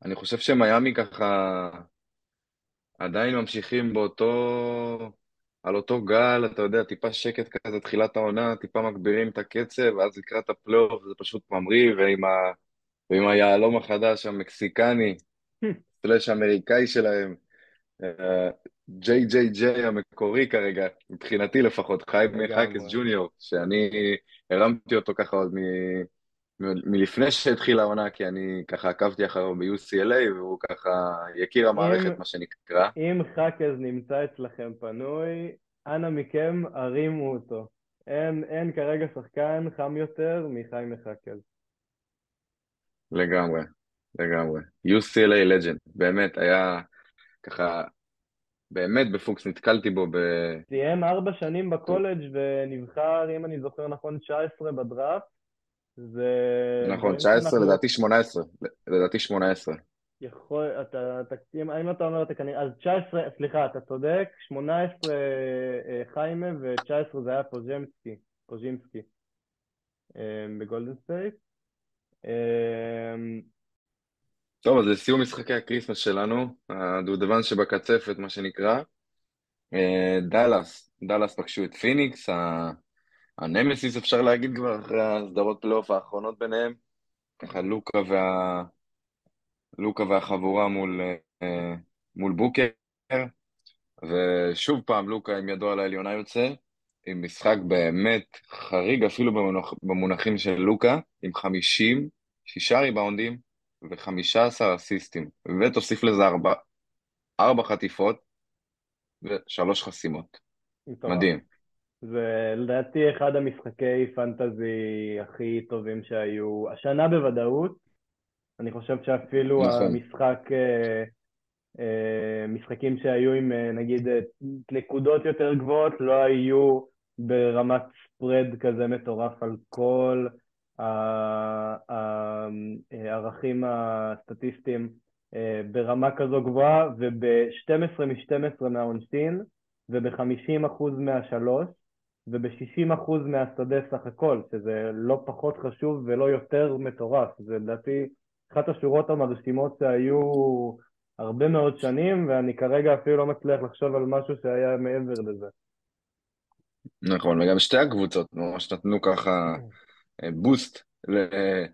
אני חושב שמיאמי ככה עדיין ממשיכים באותו... על אותו גל, אתה יודע, טיפה שקט כזה, תחילת העונה, טיפה מגבירים את הקצב, ואז לקראת הפלייאוף זה פשוט ממריא, ועם, ה... ועם היהלום החדש, המקסיקני, סלאש אמריקאי שלהם, ג'יי ג'יי ג'יי המקורי כרגע, מבחינתי לפחות, חיים מחקס ג'וניור, שאני הרמתי אותו ככה עוד מ... מלפני שהתחילה העונה, כי אני ככה עקבתי אחריו ב-UCLA, והוא ככה יקיר המערכת, אם, מה שנקרא. אם חקז נמצא אצלכם פנוי, אנא מכם, הרימו אותו. אין, אין כרגע שחקן חם יותר מחיים מחקז. לגמרי, לגמרי. UCLA לג'נד, באמת, היה ככה באמת בפוקס נתקלתי בו ב... סיים ארבע שנים בקולג' ונבחר, אם אני זוכר נכון, 19 בדראפט. זה... נכון, 19, אנחנו... לדעתי 18. לדעתי 18. יכול, אתה, אתה, אם אתה אומר אתה כנראה, אז 19, סליחה, אתה צודק, 18 אה, חיימה ו-19 זה היה פוז'מסקי, פודז'ימסקי אה, בגולדן סטייט. אה, טוב, אז לסיום משחקי הקריסמס שלנו, הדובדבן שבקצפת, מה שנקרא, דאלאס, דאלאס פגשו את פיניקס, הנמסיס אפשר להגיד כבר אחרי הסדרות פלייאוף האחרונות ביניהם, ככה לוקה, וה... לוקה והחבורה מול, אה, מול בוקר, ושוב פעם לוקה עם ידו על העליונה יוצא, עם משחק באמת חריג אפילו במונח, במונחים של לוקה, עם 50, שישה ריבאונדים ו-15 אסיסטים, ותוסיף לזה ארבע, ארבע חטיפות ושלוש חסימות. מדהים. זה לדעתי אחד המשחקי פנטזי הכי טובים שהיו, השנה בוודאות. אני חושב שאפילו נכון. המשחק, אה, אה, משחקים שהיו עם אה, נגיד נקודות יותר גבוהות לא היו ברמת ספרד כזה מטורף על כל הערכים הסטטיסטיים ברמה כזו גבוהה וב-12 מ-12 מהעונשין וב-50% מהשלוש וב-60% מהשדה סך הכל, שזה לא פחות חשוב ולא יותר מטורף. זה לדעתי אחת השורות המרשימות שהיו הרבה מאוד שנים, ואני כרגע אפילו לא מצליח לחשוב על משהו שהיה מעבר לזה. נכון, וגם שתי הקבוצות ממש נתנו ככה אה, בוסט ל-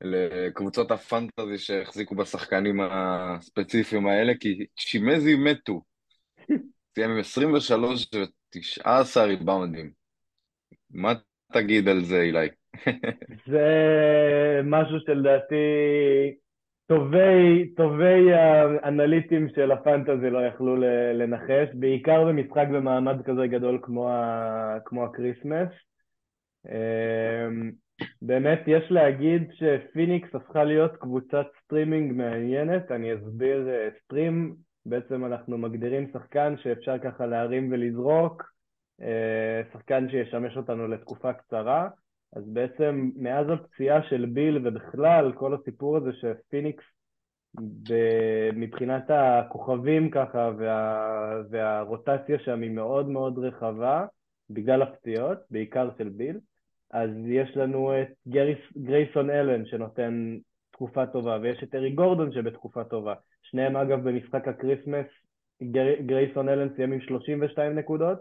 לקבוצות הפנטזי שהחזיקו בשחקנים הספציפיים האלה, כי צ'ימזי מתו. סיים עם 23 ו-19 ריבאונדים. מה תגיד על זה, אילי? זה משהו שלדעתי טובי, טובי האנליסטים של הפנטזי לא יכלו לנחש, בעיקר במשחק במעמד כזה גדול כמו, ה- כמו הקריסמס. אמ, באמת יש להגיד שפיניקס הפכה להיות קבוצת סטרימינג מעניינת, אני אסביר אה, stream, בעצם אנחנו מגדירים שחקן שאפשר ככה להרים ולזרוק, אה, שחקן שישמש אותנו לתקופה קצרה, אז בעצם מאז הפציעה של ביל ובכלל כל הסיפור הזה שפיניקס מבחינת הכוכבים ככה וה, והרוטציה שם היא מאוד מאוד רחבה בגלל הפציעות, בעיקר של ביל, אז יש לנו את גריס, גרייסון אלן שנותן תקופה טובה ויש את אריק גורדון שבתקופה טובה, שניהם אגב במשחק הקריסמס גר, גרייסון אלן סיים עם 32 נקודות,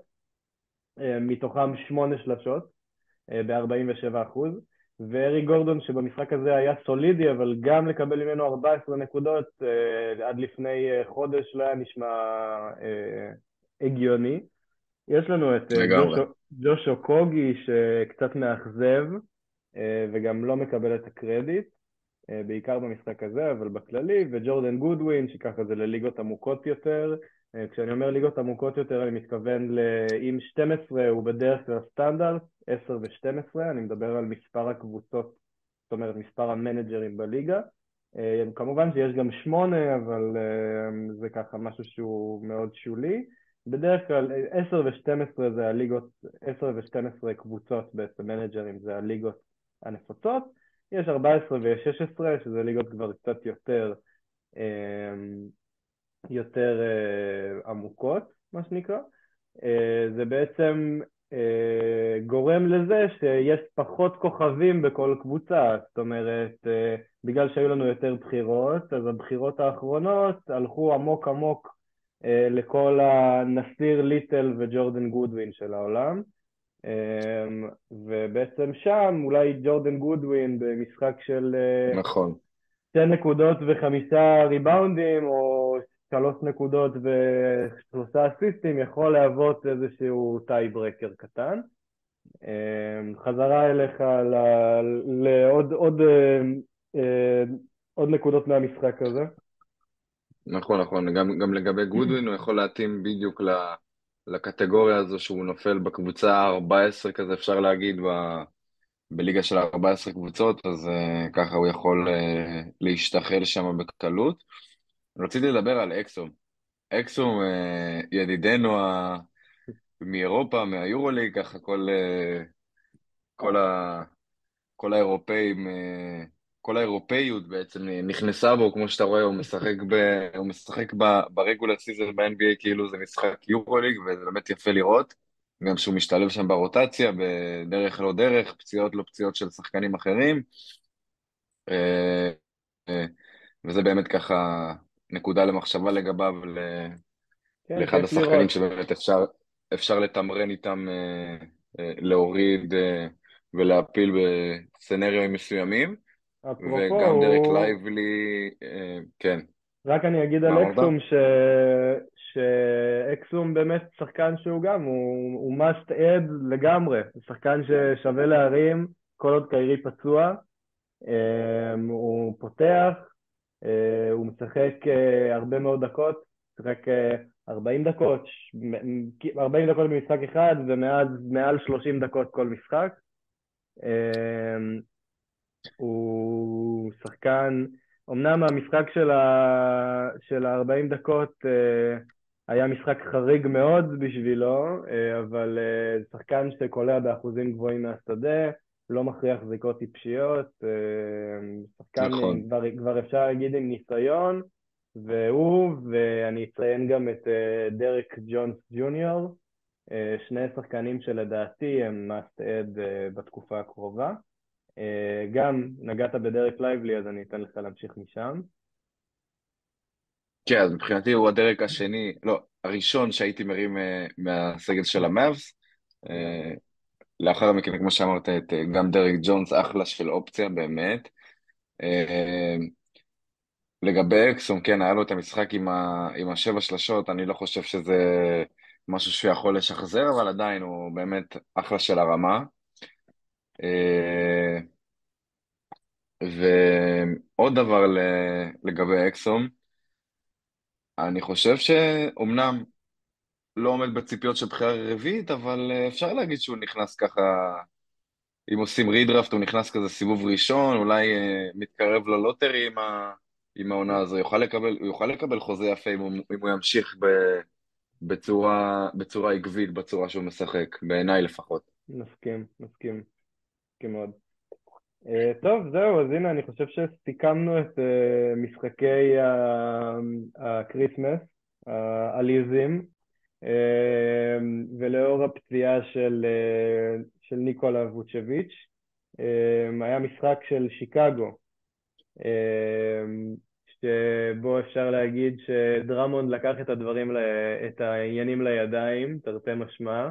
אה, מתוכם שמונה שלשות ב-47 אחוז, וארי גורדון שבמשחק הזה היה סולידי, אבל גם לקבל ממנו 14 נקודות אה, עד לפני אה, חודש לא היה נשמע אה, הגיוני. יש לנו את אה. ג'ושו- ג'ושו קוגי שקצת מאכזב אה, וגם לא מקבל את הקרדיט, אה, בעיקר במשחק הזה, אבל בכללי, וג'ורדן גודווין, שככה זה לליגות עמוקות יותר. אה, כשאני אומר ליגות עמוקות יותר, אני מתכוון לאם 12 הוא בדרך כלל סטנדרט, 10 ו-12, אני מדבר על מספר הקבוצות, זאת אומרת מספר המנג'רים בליגה. אה, כמובן שיש גם 8, אבל אה, זה ככה משהו שהוא מאוד שולי. בדרך כלל אה, 10 ו-12 זה הליגות, 10 ו-12 קבוצות בעצם, מנג'רים זה הליגות הנפוצות. יש 14 ו-16 שזה ליגות כבר קצת יותר, אה, יותר אה, עמוקות, מה שנקרא. אה, זה בעצם אה, גורם לזה שיש פחות כוכבים בכל קבוצה, זאת אומרת, בגלל שהיו לנו יותר בחירות, אז הבחירות האחרונות הלכו עמוק עמוק לכל הנסיר ליטל וג'ורדן גודווין של העולם. אמ, ובעצם שם אולי ג'ורדן גודווין במשחק של אה, נכון. שתי נקודות וחמישה ריבאונדים או שלוש נקודות ושלושה אסיסטים יכול להוות איזשהו tiebreaker קטן. אמ, חזרה אליך ל- לעוד עוד, אה, אה, עוד נקודות מהמשחק הזה. נכון, נכון. גם, גם לגבי גודווין, הוא יכול להתאים בדיוק ל, לקטגוריה הזו שהוא נופל בקבוצה ה-14 כזה, אפשר להגיד, ב, בליגה של 14 קבוצות, אז uh, ככה הוא יכול uh, להשתחל שם בקלות. רציתי לדבר על אקסום. אקסום, uh, ידידנו ה... מאירופה, מהיורוליג, ככה כל, uh, כל, ה... כל האירופאים, אה, כל האירופאיות בעצם נכנסה בו, כמו שאתה רואה, הוא משחק, ב... הוא משחק ב... ברגולר סיזון ב-NBA כאילו זה משחק יורוליג, וזה באמת יפה לראות. גם שהוא משתלב שם ברוטציה, בדרך לא דרך, פציעות לא פציעות של שחקנים אחרים. אה, אה, וזה באמת ככה נקודה למחשבה לגביו, ל... כן, לאחד כיף לראות. השחקנים שבאמת אפשר, אפשר לתמרן איתם, אה, להוריד ולהפיל בסצנריו מסוימים. אפרופו, וגם דרק הוא... לייבלי, אה, כן, רק אני אגיד על? אקסום ש... שאקסום באמת שחקן שהוא גם, הוא, הוא must add לגמרי, הוא שחקן ששווה להרים כל עוד קיירי פצוע, הוא פותח, הוא משחק הרבה מאוד דקות, משחק 40 דקות, 40 דקות במשחק אחד ומעל 30 דקות כל משחק. הוא שחקן, אמנם המשחק של ה-40 דקות אה, היה משחק חריג מאוד בשבילו, אה, אבל אה, שחקן שקולע באחוזים גבוהים מהשדה, לא מכריח זריקות טיפשיות, שחקן נכון. כבר, כבר אפשר להגיד עם ניסיון, והוא, ואני אציין גם את דרק ג'ונס ג'וניור, שני שחקנים שלדעתי הם must add בתקופה הקרובה. אה, גם נגעת בדרק לייבלי, אז אני אתן לך להמשיך משם. כן, אז מבחינתי הוא הדרג השני, לא, הראשון שהייתי מרים uh, מהסגל של המאבס. Uh, לאחר מכן, כמו שאמרת, את, גם דרק ג'ונס, אחלה של אופציה, באמת. לגבי אקסום, כן, היה לו את המשחק עם, ה, עם השבע שלשות, אני לא חושב שזה משהו שהוא יכול לשחזר, אבל עדיין הוא באמת אחלה של הרמה. אה, ועוד דבר לגבי אקסום, אני חושב שאומנם לא עומד בציפיות של בחירה רביעית, אבל אה, אפשר להגיד שהוא נכנס ככה, אם עושים רידרפט הוא נכנס כזה סיבוב ראשון, אולי אה, מתקרב ללוטרי עם, ה, עם העונה הזו, יוכל לקבל, הוא יוכל לקבל חוזה יפה אם הוא, אם הוא ימשיך ב, בצורה, בצורה עקבית, בצורה שהוא משחק, בעיניי לפחות. מסכים, מסכים. מסכים מאוד. Uh, טוב, זהו, אז הנה, אני חושב שסיכמנו את uh, משחקי ה Christmas, העליזים, uh, ולאור הפציעה של, של ניקולה ווצ'ביץ', היה משחק של שיקגו, שבו אפשר להגיד שדרמונד לקח את הדברים, את העניינים לידיים, תרתי משמע,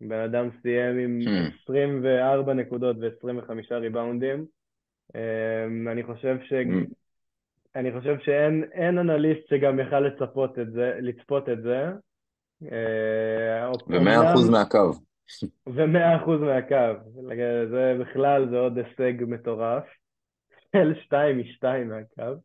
בן אדם סיים עם 24 hmm. נקודות ו-25 ריבאונדים. אמ, אני חושב ש... Hmm. אני חושב שאין אנליסט שגם יכל לצפות את זה, לצפות את זה. אה, ומאה אחוז מהקו. ומאה אחוז מהקו. זה בכלל, זה עוד הישג מטורף. של שתיים משתיים מהקו.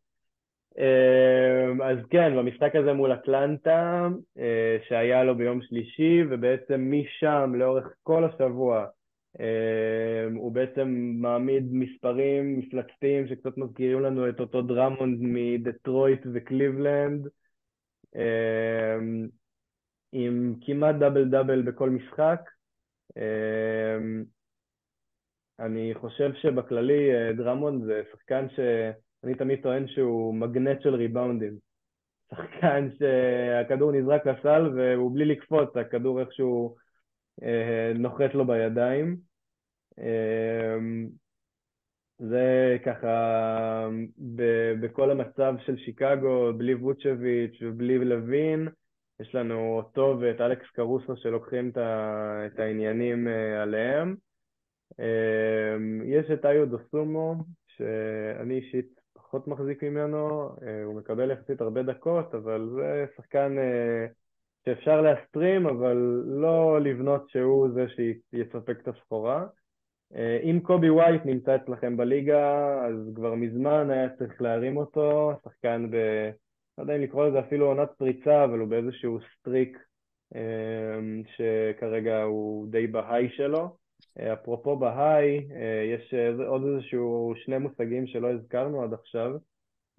אמ, אז כן, במשחק הזה מול אטלנטה, אה, שהיה לו ביום שלישי, ובעצם משם לאורך כל השבוע אמ, הוא בעצם מעמיד מספרים מפלצתיים שקצת מזכירים לנו את אותו דרמונד מדטרויט וקליבלנד, אמ, עם כמעט דאבל דאבל בכל משחק. אני חושב שבכללי אה, דרמונד זה שחקן ש... אני תמיד טוען שהוא מגנט של ריבאונדים. שחקן שהכדור נזרק לסל והוא בלי לקפוץ, הכדור איכשהו אה, נוחת לו בידיים. אה, זה ככה, ב- בכל המצב של שיקגו, בלי ווצ'ביץ' ובלי לוין, יש לנו אותו ואת אלכס קרוסו שלוקחים את, ה- את העניינים אה, עליהם. אה, יש את איו דוסומו, שאני אישית פחות מחזיק ממנו, אה, הוא מקבל יחסית הרבה דקות, אבל זה שחקן אה, שאפשר להסטרים, אבל לא לבנות שהוא זה שיספק את הסחורה. אה, אם קובי ווייט נמצא אצלכם בליגה, אז כבר מזמן היה צריך להרים אותו, שחקן ב... לא יודע אם לקרוא לזה אפילו עונת פריצה, אבל הוא באיזשהו streak שכרגע הוא די בהיי שלו. אה, אפרופו בהיי, אה, יש עוד איזשהו שני מושגים שלא הזכרנו עד עכשיו,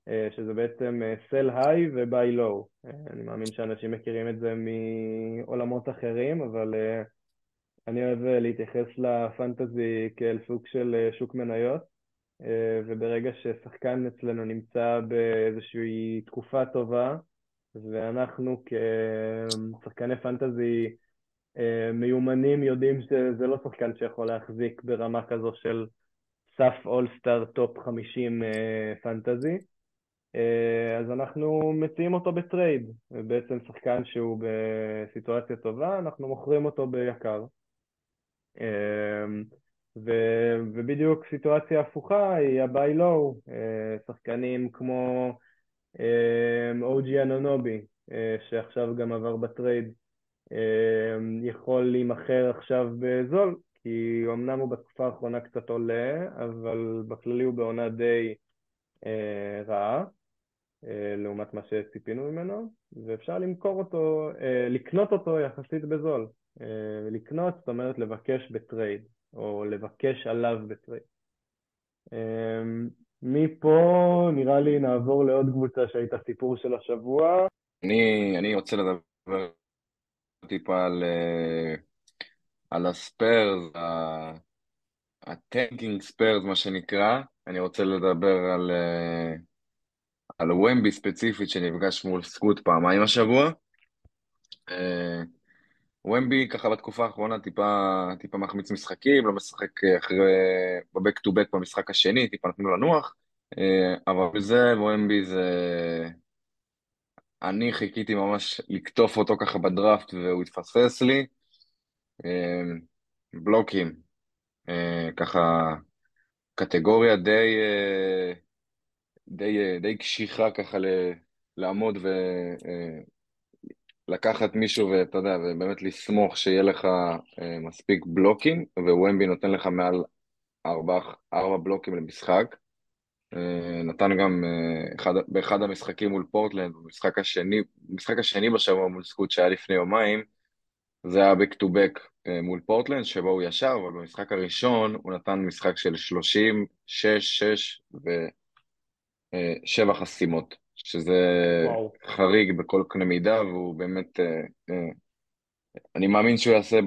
אה, שזה בעצם sell high ו-buy low. אני מאמין שאנשים מכירים את זה מעולמות אחרים, אבל אני אוהב להתייחס לפנטזי כאל סוג של שוק מניות, וברגע ששחקן אצלנו נמצא באיזושהי תקופה טובה, ואנחנו כשחקני פנטזי אה, מיומנים יודעים שזה לא שחקן שיכול להחזיק ברמה כזו של סף אולסטאר top 50 פנטזי. אה, אז אנחנו מציעים אותו בטרייד, בעצם שחקן שהוא בסיטואציה טובה, אנחנו מוכרים אותו ביקר. אה, ו, ובדיוק סיטואציה הפוכה היא ה-buy low, שחקנים כמו או ג'י אנונובי, שעכשיו גם עבר בטרייד, יכול להימכר עכשיו בזול, כי אמנם הוא בתקופה האחרונה קצת עולה, אבל בכללי הוא בעונה די רעה. לעומת מה שציפינו ממנו, ואפשר למכור אותו, לקנות אותו יחסית בזול. לקנות, זאת אומרת לבקש בטרייד, או לבקש עליו בטרייד. מפה נראה לי נעבור לעוד קבוצה שהייתה סיפור של השבוע. אני, אני רוצה לדבר טיפה על, על הספיירס, ה tanking ספיירס מה שנקרא. אני רוצה לדבר על, על ומבי ספציפית שנפגש מול סקוט פעמיים השבוע. ומבי ככה בתקופה האחרונה טיפה, טיפה מחמיץ משחקים, לא משחק אחרי, בבק טו בק במשחק השני, טיפה נתנו לנוח, אבל בזה ומבי זה... אני חיכיתי ממש לקטוף אותו ככה בדראפט והוא התפספס לי. בלוקים, ככה קטגוריה די, די, די קשיחה ככה לעמוד ו... לקחת מישהו ואתה יודע, ובאמת לסמוך שיהיה לך אה, מספיק בלוקים, ווומבי נותן לך מעל ארבע, ארבע בלוקים למשחק. אה, נתן גם אה, אחד, באחד המשחקים מול פורטלנד, במשחק השני, במשחק השני בשבוע מול סקוט שהיה לפני יומיים, זה היה back to back אה, מול פורטלנד, שבו הוא ישר, אבל במשחק הראשון הוא נתן משחק של 30, 6, 6 ו-7 חסימות. שזה וואו. חריג בכל קנה מידה, והוא באמת, אני מאמין שהוא יעשה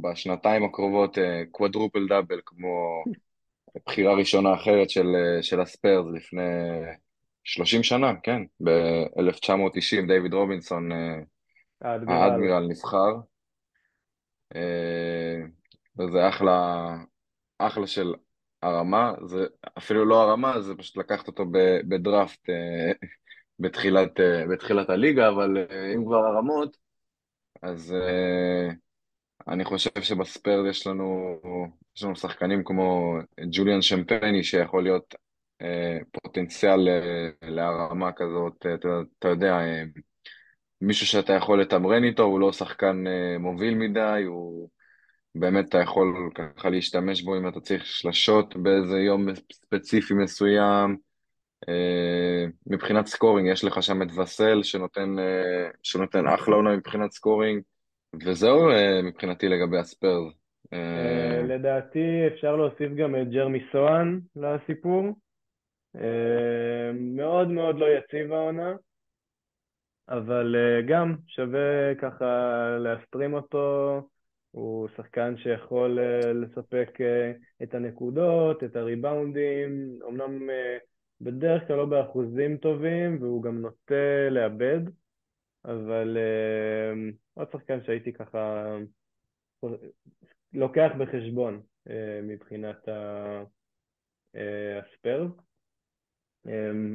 בשנתיים הקרובות קוואדרופל דאבל, כמו בחירה ראשונה אחרת של, אה, של הספיירס לפני 30 שנה, כן, ב-1990 דיוויד רובינסון, האדמירל נבחר. וזה אחלה, אחלה של הרמה, זה אפילו לא הרמה, זה פשוט לקחת אותו בדראפט אה, בתחילת, אה, בתחילת הליגה, אבל אה, אם כבר הרמות, אז אני חושב שבספיירד יש לנו, יש לנו שחקנים כמו ג'וליאן שמפני, שיכול להיות פוטנציאל להרמה כזאת, אתה, אתה יודע, מישהו שאתה יכול לתמרן איתו, הוא לא שחקן מוביל מדי, הוא... באמת אתה יכול ככה להשתמש בו אם אתה צריך שלשות באיזה יום ספציפי מסוים. אה, מבחינת scoring, יש לך שם את וסל שנותן, אה, שנותן אחלה עונה מבחינת scoring, וזהו אה, מבחינתי לגבי הספיירס. לדעתי אפשר להוסיף גם את ג'רמי סוהאן לסיפור. מאוד מאוד לא יציב העונה, אבל גם שווה ככה להסטרים אותו. הוא שחקן שיכול אה, לספק אה, את הנקודות, את הריבאונדים, אמנם אה, בדרך כלל לא באחוזים טובים, והוא גם נוטה לאבד, אבל עוד שחקן שהייתי ככה לוקח בחשבון מבחינת הספיירס.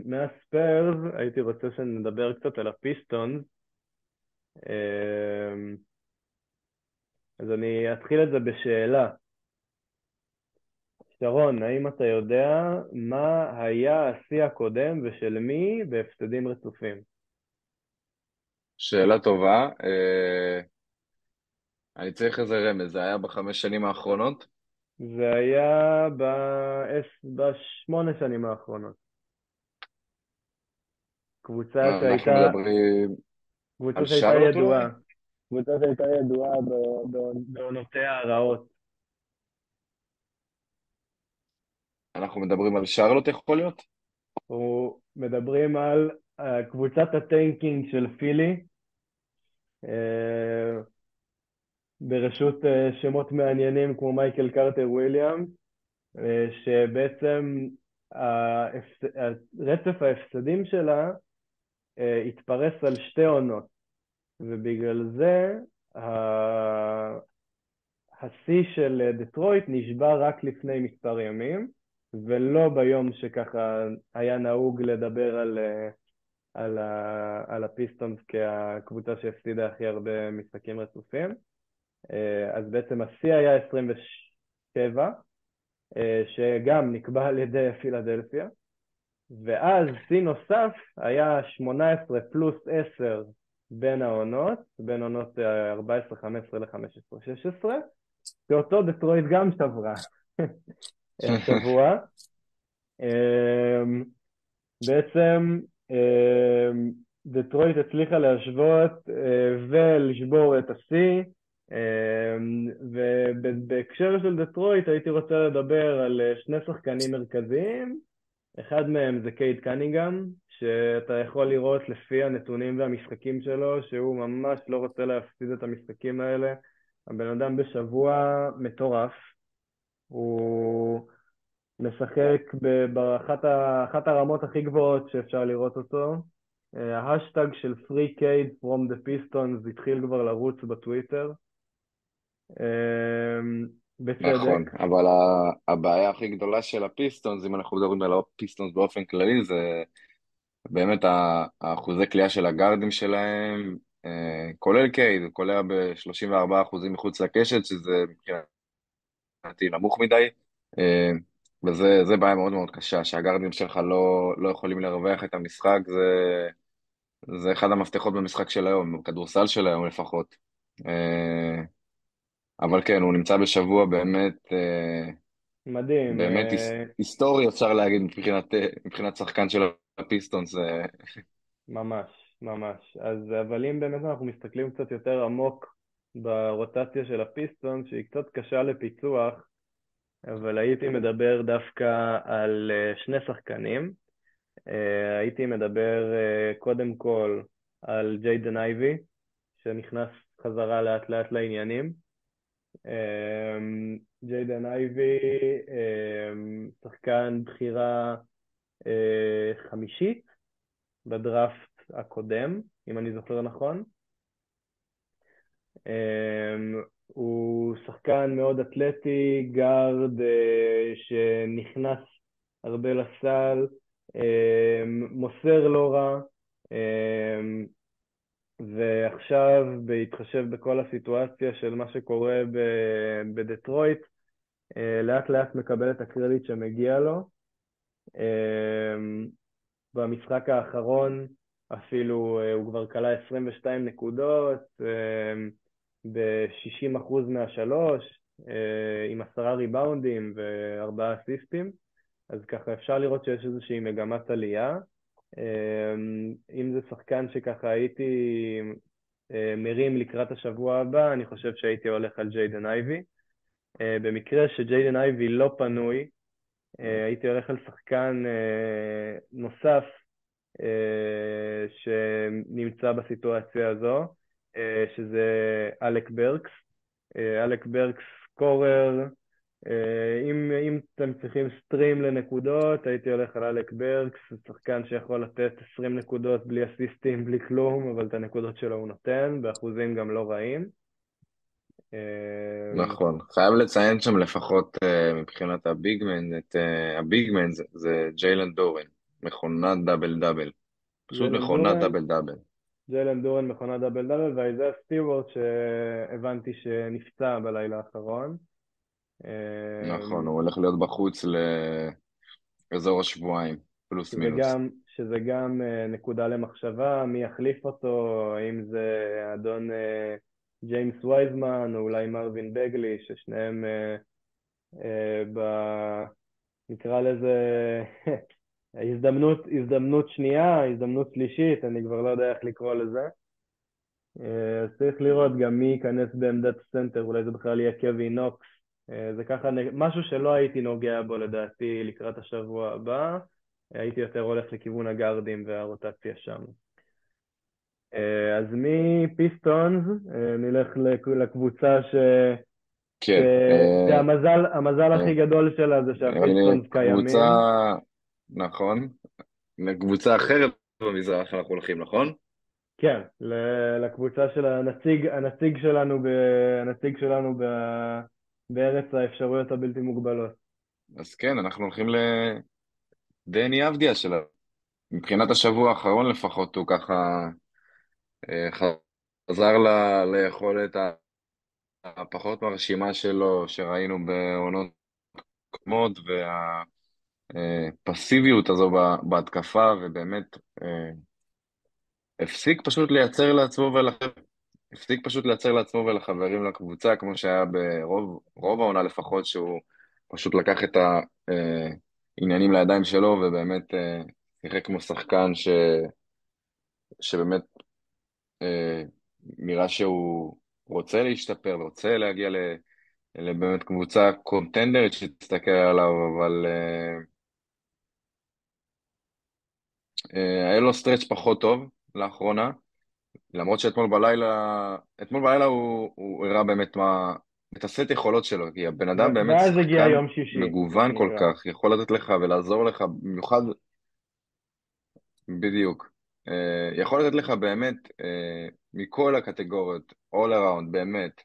מהספיירס הייתי רוצה שנדבר קצת על הפיסטונס. אז אני אתחיל את זה בשאלה. שרון, האם אתה יודע מה היה השיא הקודם ושל מי בהפסדים רצופים? שאלה טובה. אה, אני צריך איזה רמז, זה היה בחמש שנים האחרונות? זה היה בשמונה שנים האחרונות. קבוצה שהייתה... אנחנו מדברים קבוצה שהייתה ידועה. קבוצה שהייתה ידועה בעונותיה הרעות. אנחנו מדברים על שרלוט יכול להיות? אנחנו מדברים על קבוצת הטנקינג של פילי, uh, ברשות uh, שמות מעניינים כמו מייקל קרטר וויליאם, uh, שבעצם. רצף ההפסדים שלה התפרס על שתי עונות. ובגלל זה השיא של דטרויט נשבע רק לפני מספר ימים, ולא ביום שככה היה נהוג לדבר על, על, על הפיסטונס כקבוצה שהפסידה הכי הרבה משחקים רצופים. אז בעצם השיא היה 27, שגם נקבע על ידי פילדלפיה, ואז שיא נוסף היה 18 פלוס 10 בין העונות, בין עונות אה, 14, 15 ל-15, 16, שאותו דטרויט גם שברה השבוע. אמ, בעצם דטרויט הצליחה להשוות אה, ולשבור את השיא, אמ, ובהקשר של דטרויט הייתי רוצה לדבר על אה, שני שחקנים מרכזיים, אחד מהם זה קייט קניגאם, שאתה יכול לראות לפי הנתונים והמשחקים שלו שהוא ממש לא רוצה להפסיד את המשחקים האלה. הבן אדם בשבוע מטורף, הוא משחק באחת הרמות הכי גבוהות שאפשר לראות אותו. אה, ההאשטג של Free Cade from the Pistons התחיל כבר לרוץ בטוויטר. אה, בצדק. נכון, אבל הבעיה הכי גדולה של הפיסטונס, אם אנחנו מדברים על הפיסטונס באופן כללי, זה באמת האחוזי קליעה של הגארדים שלהם, אה, כולל קייד, קולע ב-34% מחוץ לקשת, שזה מבחינתי נמוך מדי, וזה בעיה מאוד מאוד קשה, שהגארדים שלך לא, לא יכולים לרווח את המשחק, זה, זה אחד המפתחות במשחק של היום, בכדורסל של היום לפחות. אה, אבל כן, הוא נמצא בשבוע באמת, מדהים. באמת היסטורי אפשר להגיד מבחינת, מבחינת שחקן של הפיסטונס. ממש, ממש. אז, אבל אם באמת אנחנו מסתכלים קצת יותר עמוק ברוטציה של הפיסטון, שהיא קצת קשה לפיצוח, אבל הייתי מדבר דווקא על אה, שני שחקנים. אה, הייתי מדבר אה, קודם כל על ג'יידן אייבי, שנכנס חזרה לאט לאט לעניינים. ג'יידן אייבי, שחקן בחירה חמישית בדראפט הקודם, אם אני זוכר נכון. הוא שחקן מאוד אתלטי, גארד אה, שנכנס הרבה לסל, אמ, מוסר לא רע, אמ, ועכשיו, בהתחשב בכל הסיטואציה של מה שקורה בדטרויט, אה, לאט לאט מקבל את הקרדיט שמגיע לו. במשחק האחרון אפילו אה, הוא כבר כלה 22 נקודות אה, ב-60% מהשלוש, אה, עם עשרה ריבאונדים וארבעה אסיסטים, אז ככה אפשר לראות שיש איזושהי מגמת עלייה. אם זה שחקן שככה הייתי מרים לקראת השבוע הבא, אני חושב שהייתי הולך על ג'יידן אייבי. במקרה שג'יידן אייבי לא פנוי, אה, הייתי הולך על שחקן אה, נוסף אה, שנמצא בסיטואציה הזו, שזה אלק ברקס. אלק ברקס קורר, אם, אם אתם צריכים stream לנקודות, הייתי הולך על אלק ברקס, שחקן שיכול לתת 20 נקודות בלי אסיסטים, בלי כלום, אבל את הנקודות שלו הוא נותן, באחוזים גם לא רעים. אה, נכון, חייב לציין שם לפחות אה, מבחינת ה big man, את אה, ה big man זה ג'יילן דורן, מכונת דאבל דאבל, פשוט מכונת דאבל דאבל. ג'יילן דורן מכונת דאבל דאבל, ואייזיאה סטיוארט שהבנתי שנפצע בלילה האחרון. נכון, הוא הולך להיות בחוץ לאזור השבועיים, פלוס מינוס. גם, שזה גם נקודה למחשבה, מי יחליף אותו, האם זה אדון... ג'יימס וייזמן או אולי מרווין בגלי, ששניהם אה, אה, ב... נקרא לזה הזדמנות, הזדמנות שנייה, הזדמנות שלישית, אני כבר לא יודע איך לקרוא לזה. אה, אז צריך לראות גם מי ייכנס בעמדת סנטר, אולי זה בכלל יהיה קווין נוקס. אה, זה ככה משהו שלא הייתי נוגע בו לדעתי לקראת השבוע הבא, הייתי יותר הולך לכיוון הגארדים והרוטציה שם. אה, אז מפיסטונס נלך לקבוצה ש... כן. שהמזל המזל הכי גדול שלה זה שהפיסטונס קיימים. קבוצה, נכון. לקבוצה אחרת במזרח אנחנו הולכים, נכון? כן, לקבוצה של הנציג, הנציג שלנו, ב, הנציג שלנו ב, בארץ האפשרויות הבלתי מוגבלות. אז כן, אנחנו הולכים לדני אבדיה שלה. מבחינת השבוע האחרון לפחות, הוא ככה אה, חזר ל, ליכולת הפחות מרשימה שלו שראינו בעונות קודמות והפסיביות הזו בהתקפה ובאמת אה, הפסיק פשוט לייצר לעצמו ולחבר'ה, הפסיק פשוט לייצר לעצמו ולחברים לקבוצה, כמו שהיה ברוב רוב העונה לפחות, שהוא פשוט לקח את העניינים לידיים שלו, ובאמת אה, שיחק כמו שחקן ש, שבאמת אה, נראה שהוא רוצה להשתפר, רוצה להגיע ל... לבאמת קבוצה קונטנדרית שתסתכל עליו, אבל אה, אה, היה לו סטרץ' פחות טוב לאחרונה, למרות שאתמול בלילה, אתמול בלילה הוא, הוא הראה באמת מה, את הסט יכולות שלו, כי הבן אדם באמת שחקן מגוון כל. כך, יכול לתת לך ולעזור לך, במיוחד, בדיוק, אה, יכול לתת לך באמת אה, מכל הקטגוריות, all around, באמת.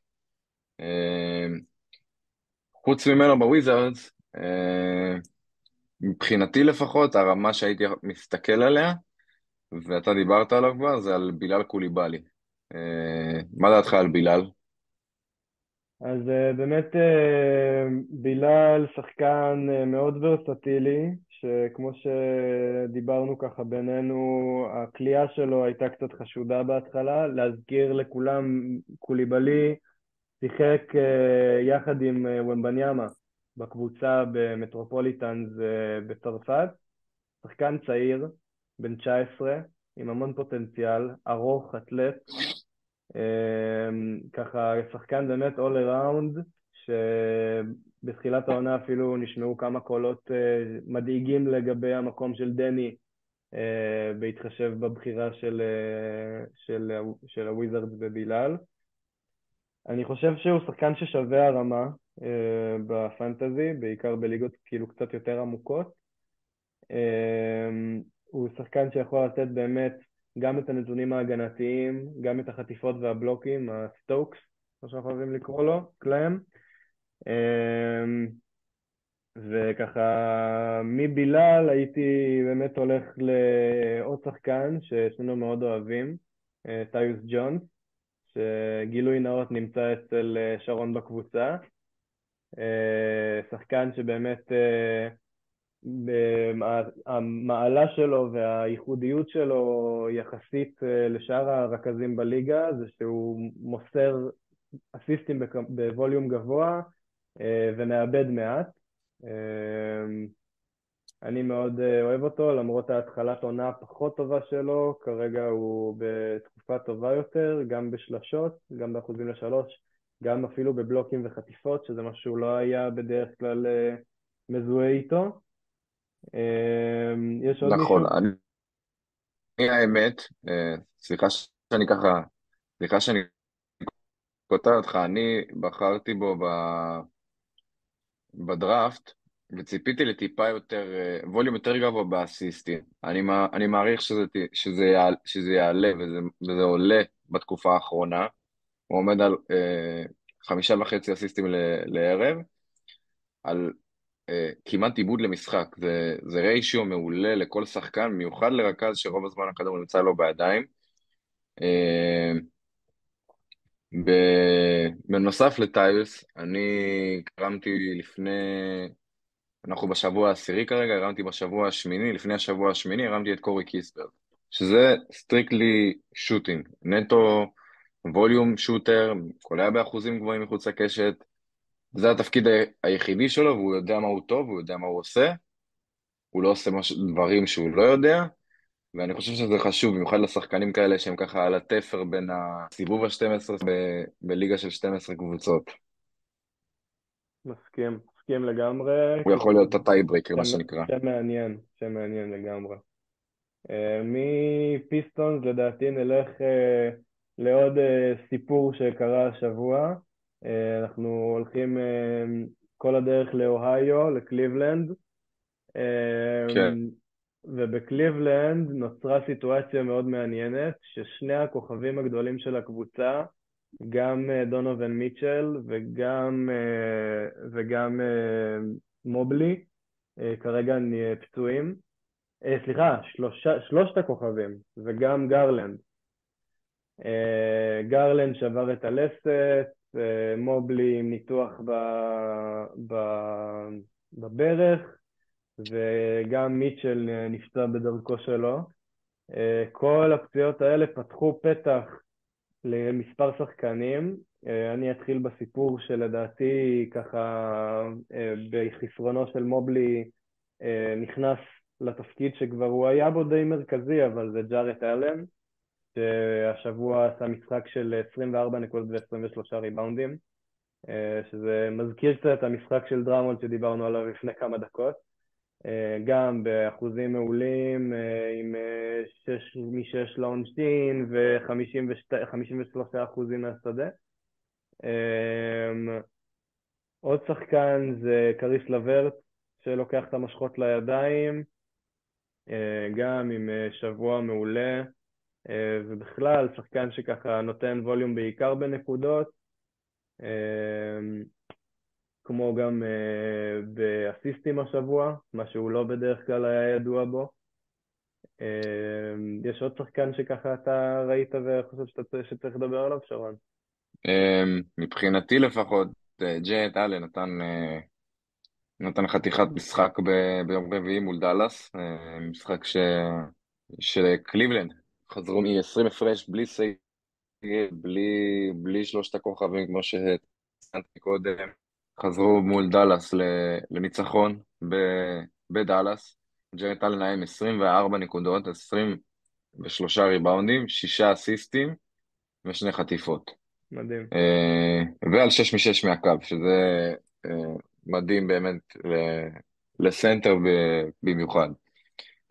אה, חוץ ממנו בוויזרדס, אה, מבחינתי לפחות, הרמה שהייתי מסתכל עליה, ואתה דיברת עליו כבר, זה על בילאל קוליבאלי. אה, מה דעתך על בילאל? אז אה, באמת אה, בילאל שחקן מאוד ורסטילי, שכמו שדיברנו ככה בינינו, הכלייה שלו הייתה קצת חשודה בהתחלה. להזכיר לכולם, קוליבאלי שיחק יחד עם ומבניאמה בקבוצה במטרופוליטאנס בצרפת. שחקן צעיר, בן 19, עם המון פוטנציאל, ארוך, אתלט, אמ, ככה שחקן באמת all around, שבתחילת העונה אפילו נשמעו כמה קולות אה, מדאיגים לגבי המקום של דני, אה, בהתחשב בבחירה של, אה, של, של הוויזרדס בבילאל. אני חושב שהוא שחקן ששווה הרמה בפנטזי, בעיקר בליגות כאילו קצת יותר עמוקות. אמ, הוא שחקן שיכול לתת באמת גם את הנתונים ההגנתיים, גם את החטיפות והבלוקים, ה stocks, כמו שאנחנו אוהבים לקרוא לו, קלאם. אמ, וככה, מבילאל הייתי באמת הולך לעוד שחקן ששנינו מאוד אוהבים, אה, טיוס ג'ונס, שגילוי נאות נמצא אצל אה, שרון בקבוצה. אה, שחקן שבאמת המעלה שלו והייחודיות שלו יחסית אה, לשאר הרכזים בליגה זה שהוא מוסר אסיסטים בווליום גבוה אה, ומאבד מעט. אה, אני מאוד אוהב אותו, למרות ההתחלת עונה הפחות טובה שלו, כרגע הוא בתקופה טובה יותר, גם בשלשות, גם באחוזים לשלוש, גם אפילו בבלוקים וחטיפות, שזה משהו שהוא לא היה בדרך כלל מזוהה איתו. אמ, יש עוד נכון, מישהו? אני, אני האמת, אה, סליחה שאני ככה, סליחה שאני קוטע אותך, אני בחרתי בו ב, בדראפט, וציפיתי לטיפה יותר, אה, ווליום יותר גבוה באסיסטים. אני, אני מעריך שזה, שזה, יעל, שזה יעלה וזה, וזה עולה בתקופה האחרונה. הוא עומד על אה, חמישה וחצי אסיסטים ל, לערב, על אה, כמעט עיבוד למשחק. זה, זה ריישיו מעולה לכל שחקן, מיוחד לרכז שרוב הזמן הכדור נמצא לו בידיים. אה, בנוסף לטיוס, אני הרמתי לפני, אנחנו בשבוע העשירי כרגע, הרמתי בשבוע השמיני, לפני השבוע השמיני הרמתי את קורי קיספרט, שזה strictly shooting, נטו volume shooter, קולע באחוזים גבוהים מחוץ לקשת, זה התפקיד היחידי שלו, והוא יודע מה הוא טוב, הוא יודע מה הוא עושה, הוא לא עושה מש... דברים שהוא לא יודע, ואני חושב שזה חשוב, במיוחד לשחקנים כאלה שהם ככה על התפר בין הסיבוב ה-12 ב- בליגה של 12 קבוצות. מסכים, מסכים לגמרי, הוא יכול להיות ה tiebreaker, מה שם, שנקרא. שם מעניין, שם מעניין לגמרי. אה, מפיסטונס לדעתי נלך אה, לעוד אה, סיפור שקרה השבוע. אה, אנחנו הולכים אה, כל הדרך לאוהיו, לקליבלנד. כן, ובקליבלנד נוצרה סיטואציה מאוד מעניינת, ששני הכוכבים הגדולים של הקבוצה, גם אה, דונובין מיטשל וגם, אה, וגם אה, מובלי, כרגע פצועים. סליחה, שלושה, שלושת הכוכבים, וגם גרלנד. גרלנד שבר את הלסת, מובלי עם ניתוח ב, ב, בברך, וגם מיטשל נפצע בדרכו שלו. אה, כל הפציעות האלה פתחו פתח למספר שחקנים. אה, אני אתחיל בסיפור שלדעתי ככה בחסרונו של מובלי נכנס לתפקיד שכבר הוא היה בו די מרכזי, אבל זה ג'ארט אלן, שהשבוע עשה משחק של 24 נקודות ו-23 ריבאונדים, שזה מזכיר קצת את המשחק של דרמונד שדיברנו עליו לפני כמה דקות. אה, גם באחוזים מעולים, אה, עם אה, שש, משש לעונשין ו-53 אחוזים מהשדה. עוד שחקן זה קריס לברט, שלוקח את המושכות לידיים, גם עם שבוע מעולה, ובכלל שחקן שככה נותן ווליום בעיקר בנקודות. כמו גם uh, באסיסטים השבוע, מה שהוא לא בדרך כלל היה ידוע בו. יש עוד שחקן שככה אתה ראית וחושב שצריך לדבר עליו, שרון? מבחינתי לפחות, ג'יינט אלן נתן, נתן חתיכת משחק ביום רביעי מול דאלאס, משחק ש... שקליבלנד חזרו מ-20 הפרש בלי סייג, בלי, בלי שלושת הכוכבים כמו שציינתי קודם. חזרו מול דאלאס לניצחון בדאלאס. ג'רט אלן היה עם 24 נקודות, 23 ריבאונדים, 6 אסיסטים ושני חטיפות. מדהים. אה, ועל 6 מ-6 מהקו, שזה אה, מדהים באמת לסנטר במיוחד.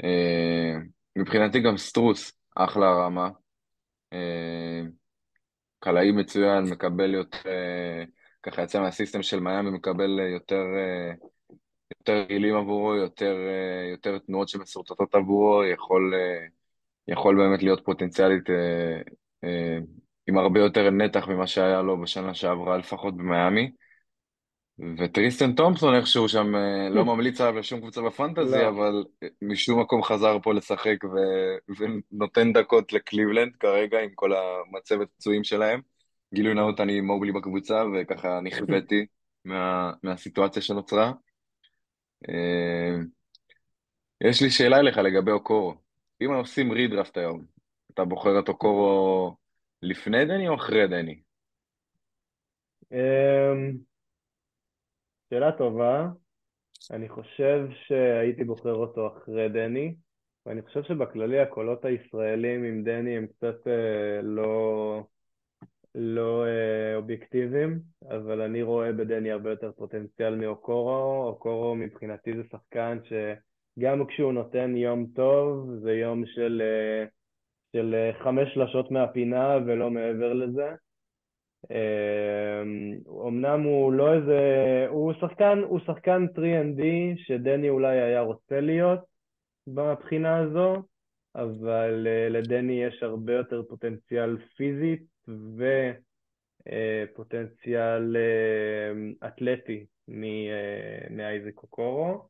אה, מבחינתי גם סטרוס, אחלה רמה. קלעי מצוין, מקבל יותר... ככה יצא מהסיסטם של מיאמי, מקבל אה, יותר, אה, יותר רעילים עבורו, יותר, אה, יותר תנועות שמסורטטות עבורו, יכול, יכול באמת להיות פוטנציאלית עם הרבה יותר נתח ממה שהיה לו בשנה שעברה, לפחות במיאמי. וטריסטן תומפסון איכשהו שם לא ממליץ עליו לשום קבוצה בפנטזי, לא. אבל משום מקום חזר פה לשחק ו... ונותן דקות לקליבלנד כרגע עם כל המצבת פצועים שלהם. גילוי נאות, אני מובלי בקבוצה, וככה נכוויתי מה, מהסיטואציה שנוצרה. אה, יש לי שאלה אליך לגבי אוקורו. אם עושים רידרפט היום, אתה בוחר את אוקורו לפני דני או אחרי דני? שאלה טובה. אני חושב שהייתי בוחר אותו אחרי דני, ואני חושב שבכללי הקולות הישראלים עם דני הם קצת אה, לא... לא אה, אובייקטיביים, אבל אני רואה בדני הרבה יותר פוטנציאל מאוקורו. אוקורו מבחינתי זה שחקן שגם כשהוא נותן יום טוב, זה יום של, אה, של אה, חמש שלשות מהפינה ולא מעבר לזה. אמנם הוא לא איזה, הוא שחקן, הוא שחקן 3ND שדני אולי היה רוצה להיות מבחינה הזו, אבל לדני יש הרבה יותר פוטנציאל פיזית ופוטנציאל אה, אתלטי אה, מאייזיק קוקורו.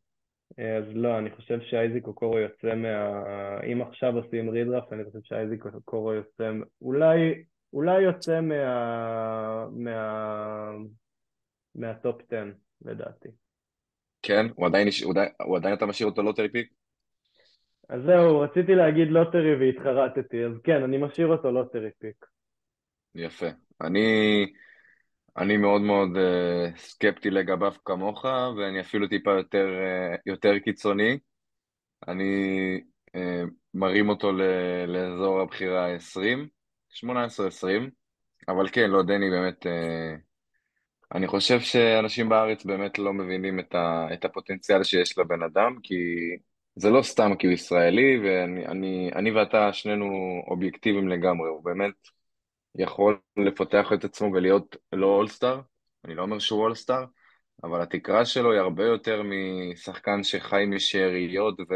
אה, אז לא, אני חושב שאייזיק קוקורו יוצא מה... אם עכשיו עושים רידרפט, אני חושב שאייזיק קוקורו יוצא... אולי, אולי יוצא מה... מה... מה top 10, לדעתי. כן? הוא עדיין, הוא עדיין, הוא עדיין אתה משאיר אותו lottery pick? אז זהו, רציתי להגיד lottery והתחרטתי, אז כן, אני משאיר אותו lottery pick. יפה. אני, אני מאוד מאוד אה, סקפטי לגביו כמוך, ואני אפילו טיפה יותר, אה, יותר קיצוני. אני uh, מרים אותו ל, לאזור הבחירה ה-20, 18-20, אבל כן, לא, דני באמת, uh, אני חושב שאנשים בארץ באמת לא מבינים את, ה, את הפוטנציאל שיש לבן אדם, כי זה לא סתם כי הוא ישראלי, ואני אני, אני ואתה שנינו אובייקטיביים לגמרי, הוא באמת... יכול לפתח את עצמו ולהיות לא אולסטאר, אני לא אומר שהוא אולסטאר, אבל התקרה שלו היא הרבה יותר משחקן שחי משאריות ו...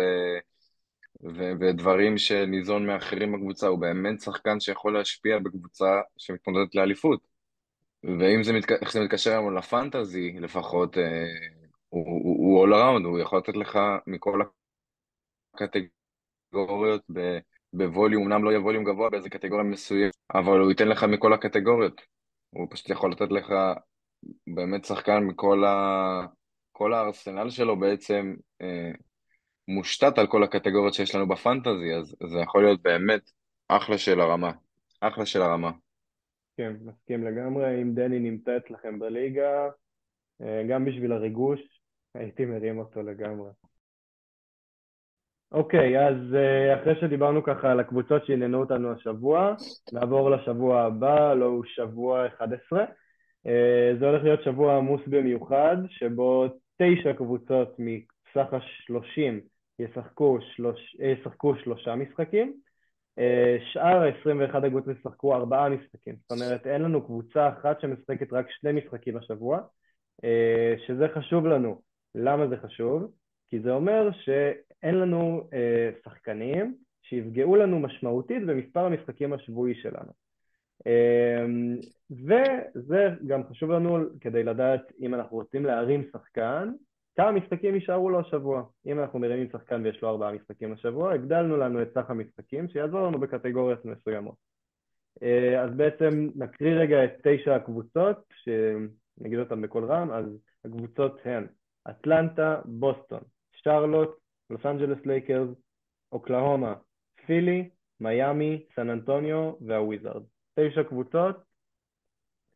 ו... ודברים שניזון מאחרים בקבוצה, הוא באמת שחקן שיכול להשפיע בקבוצה שמתמודדת לאליפות. ואם זה, מת... זה מתקשר היום לפנטזי לפחות, אה, הוא, הוא, הוא all around, הוא יכול לתת לך מכל הקטגוריות ב... בווליום, אמנם לא יהיה ווליום גבוה באיזה קטגוריה מסוימת, אבל הוא ייתן לך מכל הקטגוריות. הוא פשוט יכול לתת לך באמת שחקן מכל ה... כל הארסנל שלו בעצם, אה, מושתת על כל הקטגוריות שיש לנו בפנטזי, אז זה יכול להיות באמת אחלה של הרמה. אחלה של הרמה. כן, מסכים לגמרי. אם דני נמצא אצלכם בליגה, אה, גם בשביל הריגוש, הייתי מרים אותו לגמרי. אוקיי, אז אה, אחרי שדיברנו ככה על הקבוצות שעניינו אותנו השבוע, נעבור לשבוע הבא, לא הוא שבוע 11. אה, זה הולך להיות שבוע עמוס במיוחד, שבו תשע קבוצות מסך השלושים ישחקו, שלוש, ישחקו שלושה משחקים, שאר ה-21 הקבוצות ישחקו ארבעה משחקים. זאת אומרת, אין לנו קבוצה אחת שמשחקת רק שני משחקים השבוע, אה, שזה חשוב לנו. למה זה חשוב? כי זה אומר שאין לנו אה, שחקנים שיפגעו לנו משמעותית במספר המשחקים השבועי שלנו. אה, וזה גם חשוב לנו כדי לדעת אם אנחנו רוצים להרים שחקן, כמה משחקים יישארו לו השבוע. אם אנחנו מרימים שחקן ויש לו ארבעה משחקים השבוע, הגדלנו לנו את סך המשחקים שיעזור לנו בקטגוריות מסוימות. אז בעצם נקריא רגע את תשע הקבוצות, נגיד אותם בקול רם, אז הקבוצות הן אטלנטה, בוסטון, שרלוט, לוס אנג'לס לייקרס, אוקלהומה, פילי, מיאמי, סן אנטוניו והוויזארד. תשע קבוצות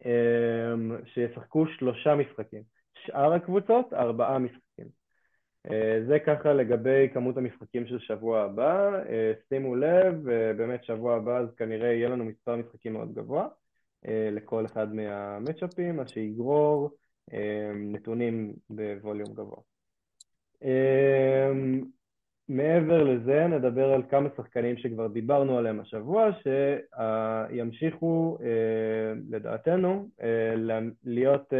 אמ, שישחקו שלושה משחקים. שאר הקבוצות, ארבעה משחקים. אה, זה ככה לגבי כמות המשחקים של שבוע הבא. אה, שימו לב, אה, באמת שבוע הבא אז כנראה יהיה לנו מספר משחקים מאוד גבוה. לכל אחד מהמצ'אפים, מה שיגרור נתונים ב volume גבוה. מעבר לזה נדבר על כמה שחקנים שכבר דיברנו עליהם השבוע שימשיכו לדעתנו להיות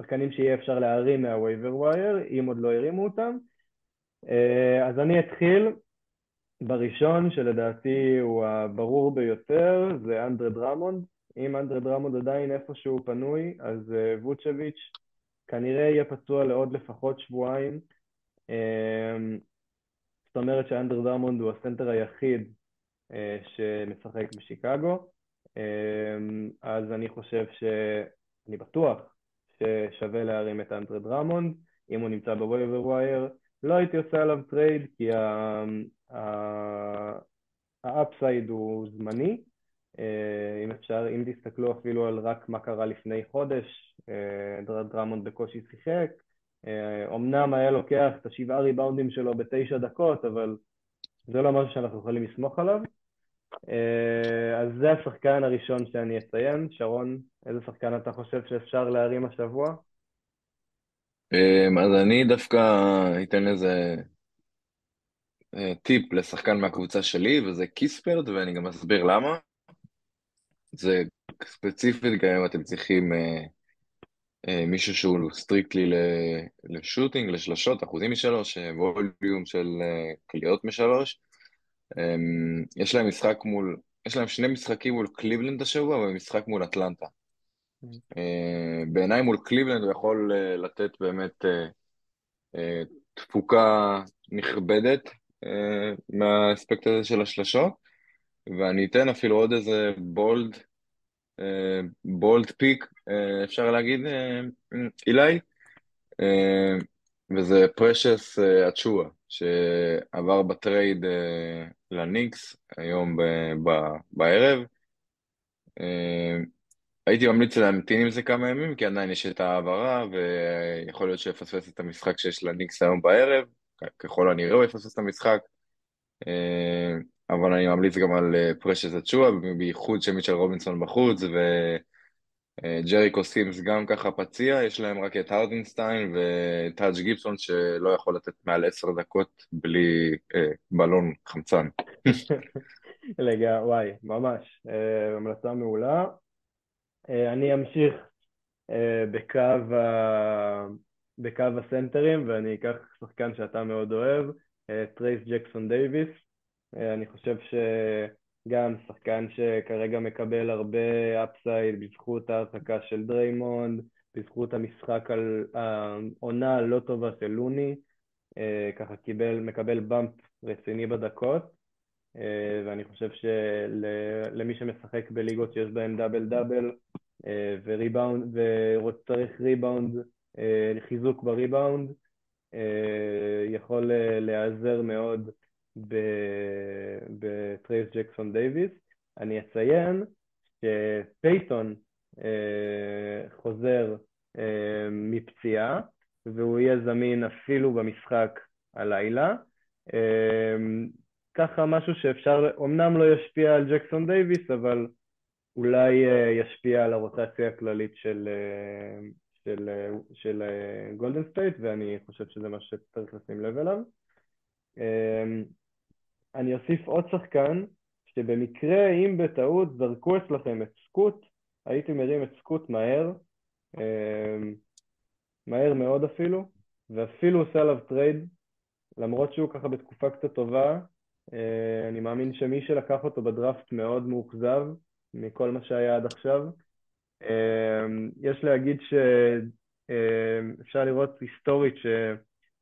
שחקנים שיהיה אפשר להרים מה waiver wire אם עוד לא הרימו אותם אז אני אתחיל בראשון שלדעתי הוא הברור ביותר זה אנדרה דרמונד אם אנדרה דרמונד עדיין איפשהו פנוי, אז אה, ווצ'ביץ' כנראה יהיה פצוע לעוד לפחות שבועיים. אמ, זאת אומרת שאנדרה דרמונד הוא הסנטר היחיד אה, שמשחק בשיקגו. אמ, אז אני חושב ש... אני בטוח ששווה להרים את אנדרה דרמונד, אם הוא נמצא ב waiver wire. לא הייתי עושה עליו trade כי ה upside הוא זמני, אה, אם אפשר, אם תסתכלו אפילו על רק מה קרה לפני חודש, אה, דרמונד בקושי שיחק, אמנם היה לוקח את השבעה ריבאונדים שלו בתשע דקות, אבל זה לא משהו שאנחנו יכולים לסמוך עליו. אה, אז זה השחקן הראשון שאני אציין. שרון, איזה שחקן אתה חושב שאפשר להרים השבוע? אז אני דווקא אתן איזה טיפ לשחקן מהקבוצה שלי, וזה קיספרט, ואני גם אסביר למה. זה ספציפית, גם אם אתם צריכים אה, אה, מישהו שהוא strictly ל shooting, לשלשות, אחוזים משלוש, אה, volume של אה, קליעות משלוש. אה, יש להם משחק מול, יש להם שני משחקים מול קליבלנד השבוע ומשחק מול אטלנטה. אה, בעיניי מול קליבלנד הוא יכול אה, לתת באמת אה, אה, תפוקה נכבדת מהאספקט הזה של השלשות. ואני אתן אפילו עוד איזה bold, bold pick, אפשר להגיד, אילי, וזה פרשס אצ'ואה, שעבר ב trade לניקס היום בערב. הייתי ממליץ להמתין עם זה כמה ימים, כי עדיין יש את ההעברה, ויכול להיות שיפספס את המשחק שיש לניקס היום בערב, ככל הנראה הוא יפספס את המשחק. אבל אני ממליץ גם על פרשס אצ'ואה, בייחוד שמיטשל רובינסון בחוץ, וג'ריקו סימס גם ככה פציע, יש להם רק את הרדינסטיין וטאג' גיפסון שלא יכול לתת מעל עשר דקות בלי אה, בלון חמצן. לגמרי, וואי, ממש, אה, המלצה מעולה. אה, אני אמשיך אה, בקו, ה... בקו הסנטרים ואני אקח שחקן שאתה מאוד אוהב, אה, טרייס ג'קסון דייוויס. אה, אני חושב שגם שחקן שכרגע מקבל הרבה upside בזכות ההרחקה של דריימונד, בזכות המשחק על העונה הלא טובה של לוני, אה, ככה קיבל, מקבל bump רציני בדקות, אה, ואני חושב שלמי שמשחק בליגות שיש בהן דאבל דאבל וריבאונד, וצריך ריבאונד, חיזוק בריבאונד, יכול להיעזר מאוד בטרייס ג'קסון דייוויס. אני אציין שפייטון חוזר מפציעה, והוא יהיה זמין אפילו במשחק הלילה. ככה משהו שאפשר, אמנם לא ישפיע על ג'קסון דייוויס, אבל אולי אה, ישפיע על הרוטציה הכללית של, אה, של, אה, של גולדן סטייט, ואני חושב שזה מה שצריך לשים לב אליו. אני אוסיף עוד שחקן, שבמקרה, אם בטעות זרקו אצלכם את סקוט, הייתי מרים את סקוט מהר, מהר מאוד אפילו, ואפילו עושה עליו trade, למרות שהוא ככה בתקופה קצת טובה, אה, אני מאמין שמי שלקח אותו בדראפט מאוד מאוכזב מכל מה שהיה עד עכשיו. אה, יש להגיד שאפשר אה, לראות היסטורית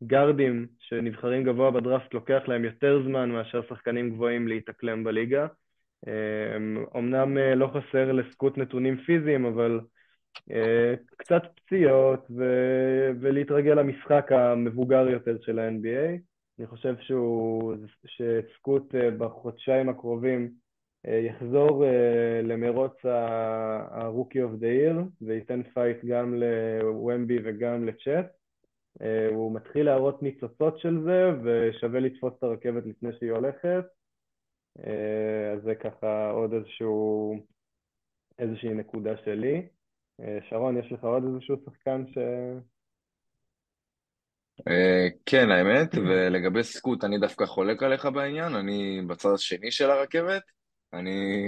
שגארדים שנבחרים גבוה בדראפט לוקח להם יותר זמן מאשר שחקנים גבוהים להתאקלם בליגה. אמנם לא חסר לסקוט נתונים פיזיים, אבל קצת פציעות ולהתרגל למשחק המבוגר יותר של ה-NBA. אני חושב שהוא, שסקוט אה, בחודשיים הקרובים אה, יחזור אה, למרוץ ה-Rookie of the Year וייתן fight גם לוומבי וגם לצ'אט. הוא מתחיל להראות ניצוצות של זה ושווה לתפוס את הרכבת לפני שהיא הולכת. אז זה ככה עוד איזשהו, איזושהי נקודה שלי. שרון, יש לך עוד איזשהו שחקן ש... אה, כן, האמת, ולגבי סקוט, אני דווקא חולק עליך בעניין, אני בצד השני של הרכבת, אני,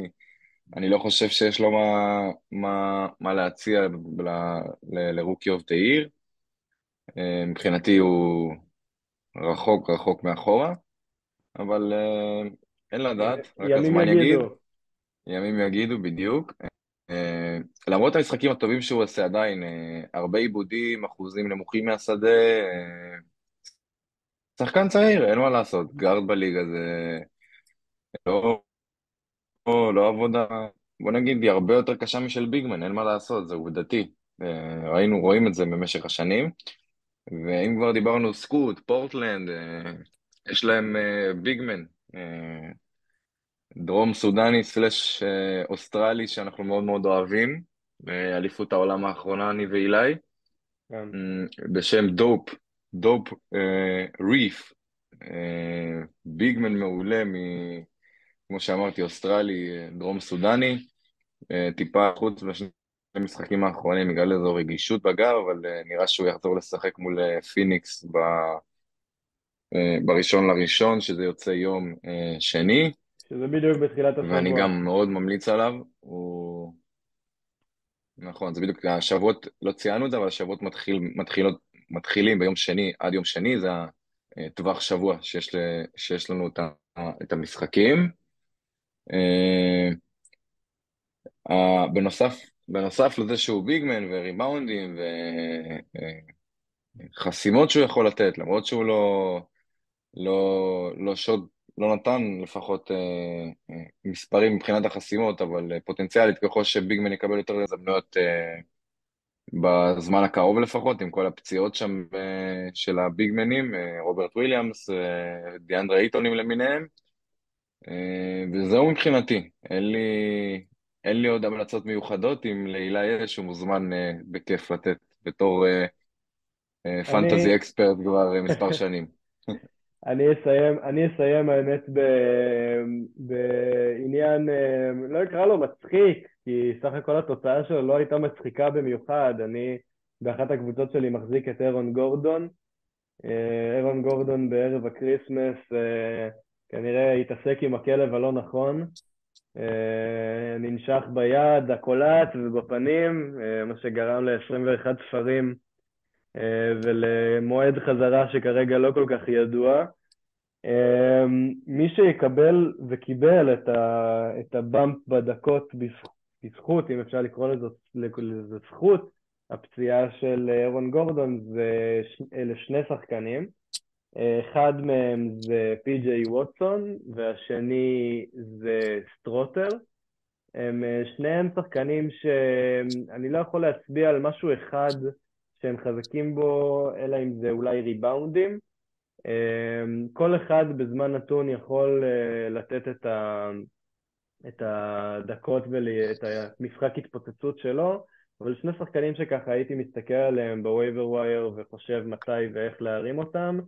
אני לא חושב שיש לו מה, מה, מה להציע לרוקי אוף דה עיר. מבחינתי הוא רחוק רחוק מאחורה, אבל אה, אין לדעת, רק הזמן יגיד. ימים יגידו, בדיוק. אה, למרות המשחקים הטובים שהוא עושה עדיין, אה, הרבה עיבודים, אחוזים נמוכים מהשדה, אה, שחקן צעיר, אין מה לעשות, guard בליגה זה לא, לא, לא עבודה, בוא נגיד, היא הרבה יותר קשה משל big man, אין מה לעשות, זה עובדתי. ראינו, רואים את זה במשך השנים. ואם כבר דיברנו סקוט, פורטלנד, יש להם big man. דרום סודני slash אה, אוסטרלי שאנחנו מאוד מאוד אוהבים, באליפות העולם האחרונה, אני ואילי, כן. בשם דופ, דופ אה, רית', אה, big man מעולה, מ, כמו שאמרתי, אוסטרלי, דרום סודני, טיפה חוץ בשני המשחקים האחרונים בגלל איזו רגישות בגב, אבל נראה שהוא יחזור לשחק מול פיניקס ב... בראשון לראשון, שזה יוצא יום שני. שזה בדיוק בתחילת השבוע. ואני גם מאוד ממליץ עליו, הוא... נכון, זה בדיוק, השבועות, לא ציינו את זה, אבל השבועות מתחיל, מתחילות, מתחילים ביום שני עד יום שני, זה הטווח שבוע שיש, ל, שיש לנו את, ה, את המשחקים. בנוסף, בנוסף לזה שהוא ביגמן וריבאונדים וחסימות שהוא יכול לתת, למרות שהוא לא, לא, לא שוד לא נתן לפחות אה, אה, מספרים מבחינת החסימות, אבל אה, פוטנציאלית ככל שביגמן יקבל יותר הזדמנויות בזמן הקרוב לפחות, עם כל הפציעות שם של הביגמנים, רוברט וויליאמס, דיאנדרה איטונים למיניהם, וזהו מבחינתי, אין לי, אין לי עוד המלצות מיוחדות, אם להילה יש, הוא מוזמן אה, בכיף לתת בתור אה, אה, fantasy expert כבר אה, מספר שנים. אני אסיים, אני אסיים האמת ב, בעניין, אה, לא אקרא לו מצחיק, כי סך הכל התוצאה שלו לא הייתה מצחיקה במיוחד. אני באחת הקבוצות שלי מחזיק את אירון גורדון. אה, אירון גורדון בערב ה-Christmas אה, כנראה התעסק עם הכלב הלא נכון. ננשך ביד הקולעת ובפנים, מה שגרם ל-21 תפרים ולמועד חזרה שכרגע לא כל כך ידוע. מי שיקבל וקיבל את, ה, את ה-bump בדקות בזכות, אם אפשר לקרוא לזה, לזה זכות, הפציעה של אירון גורדון זה אלה שני שחקנים. אחד מהם זה פי.ג'יי ווטסון והשני זה סטרוטר. הם שניהם שחקנים שאני לא יכול להצביע על משהו אחד שהם חזקים בו, אלא אם זה אולי ריבאונדים. אמ, כל אחד בזמן נתון יכול אה, לתת את, ה, את הדקות ואת המשחק התפוצצות שלו, אבל שני שחקנים שככה הייתי מסתכל עליהם בווייבר ווייר וחושב מתי ואיך להרים אותם,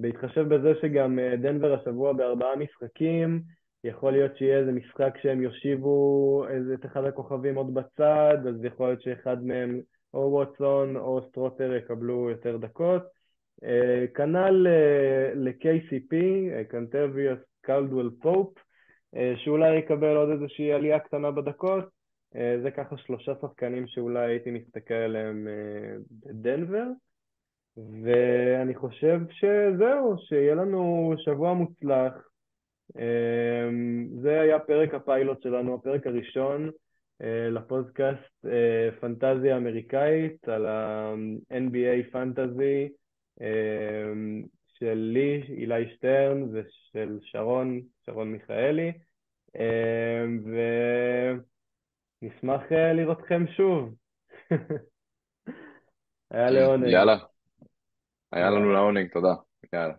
בהתחשב בזה שגם אה, דנבר השבוע בארבעה משחקים, יכול להיות שיהיה איזה משחק שהם יושיבו איזה את אחד הכוכבים עוד בצד, אז יכול להיות שאחד מהם, או ווטסון או סטרוטר, יקבלו יותר דקות. אה, כנ"ל אה, ל-KCP, קנטביוס קלדוול פופ, שאולי יקבל עוד איזושהי עלייה קטנה בדקות. זה ככה שלושה שחקנים שאולי הייתי מסתכל עליהם בדנבר. ואני חושב שזהו, שיהיה לנו שבוע מוצלח. אמ, זה היה פרק הפיילוט שלנו, הפרק הראשון אה, לפודקאסט אה, פנטזיה אמריקאית על ה-NBA פנטזי אמ, של לי, אילי שטרן ושל שרון, שרון מיכאלי. אמ, ונשמח אה, לראותכם שוב. היה לעונג. יאללה. היה לנו לעונג, תודה. יאללה.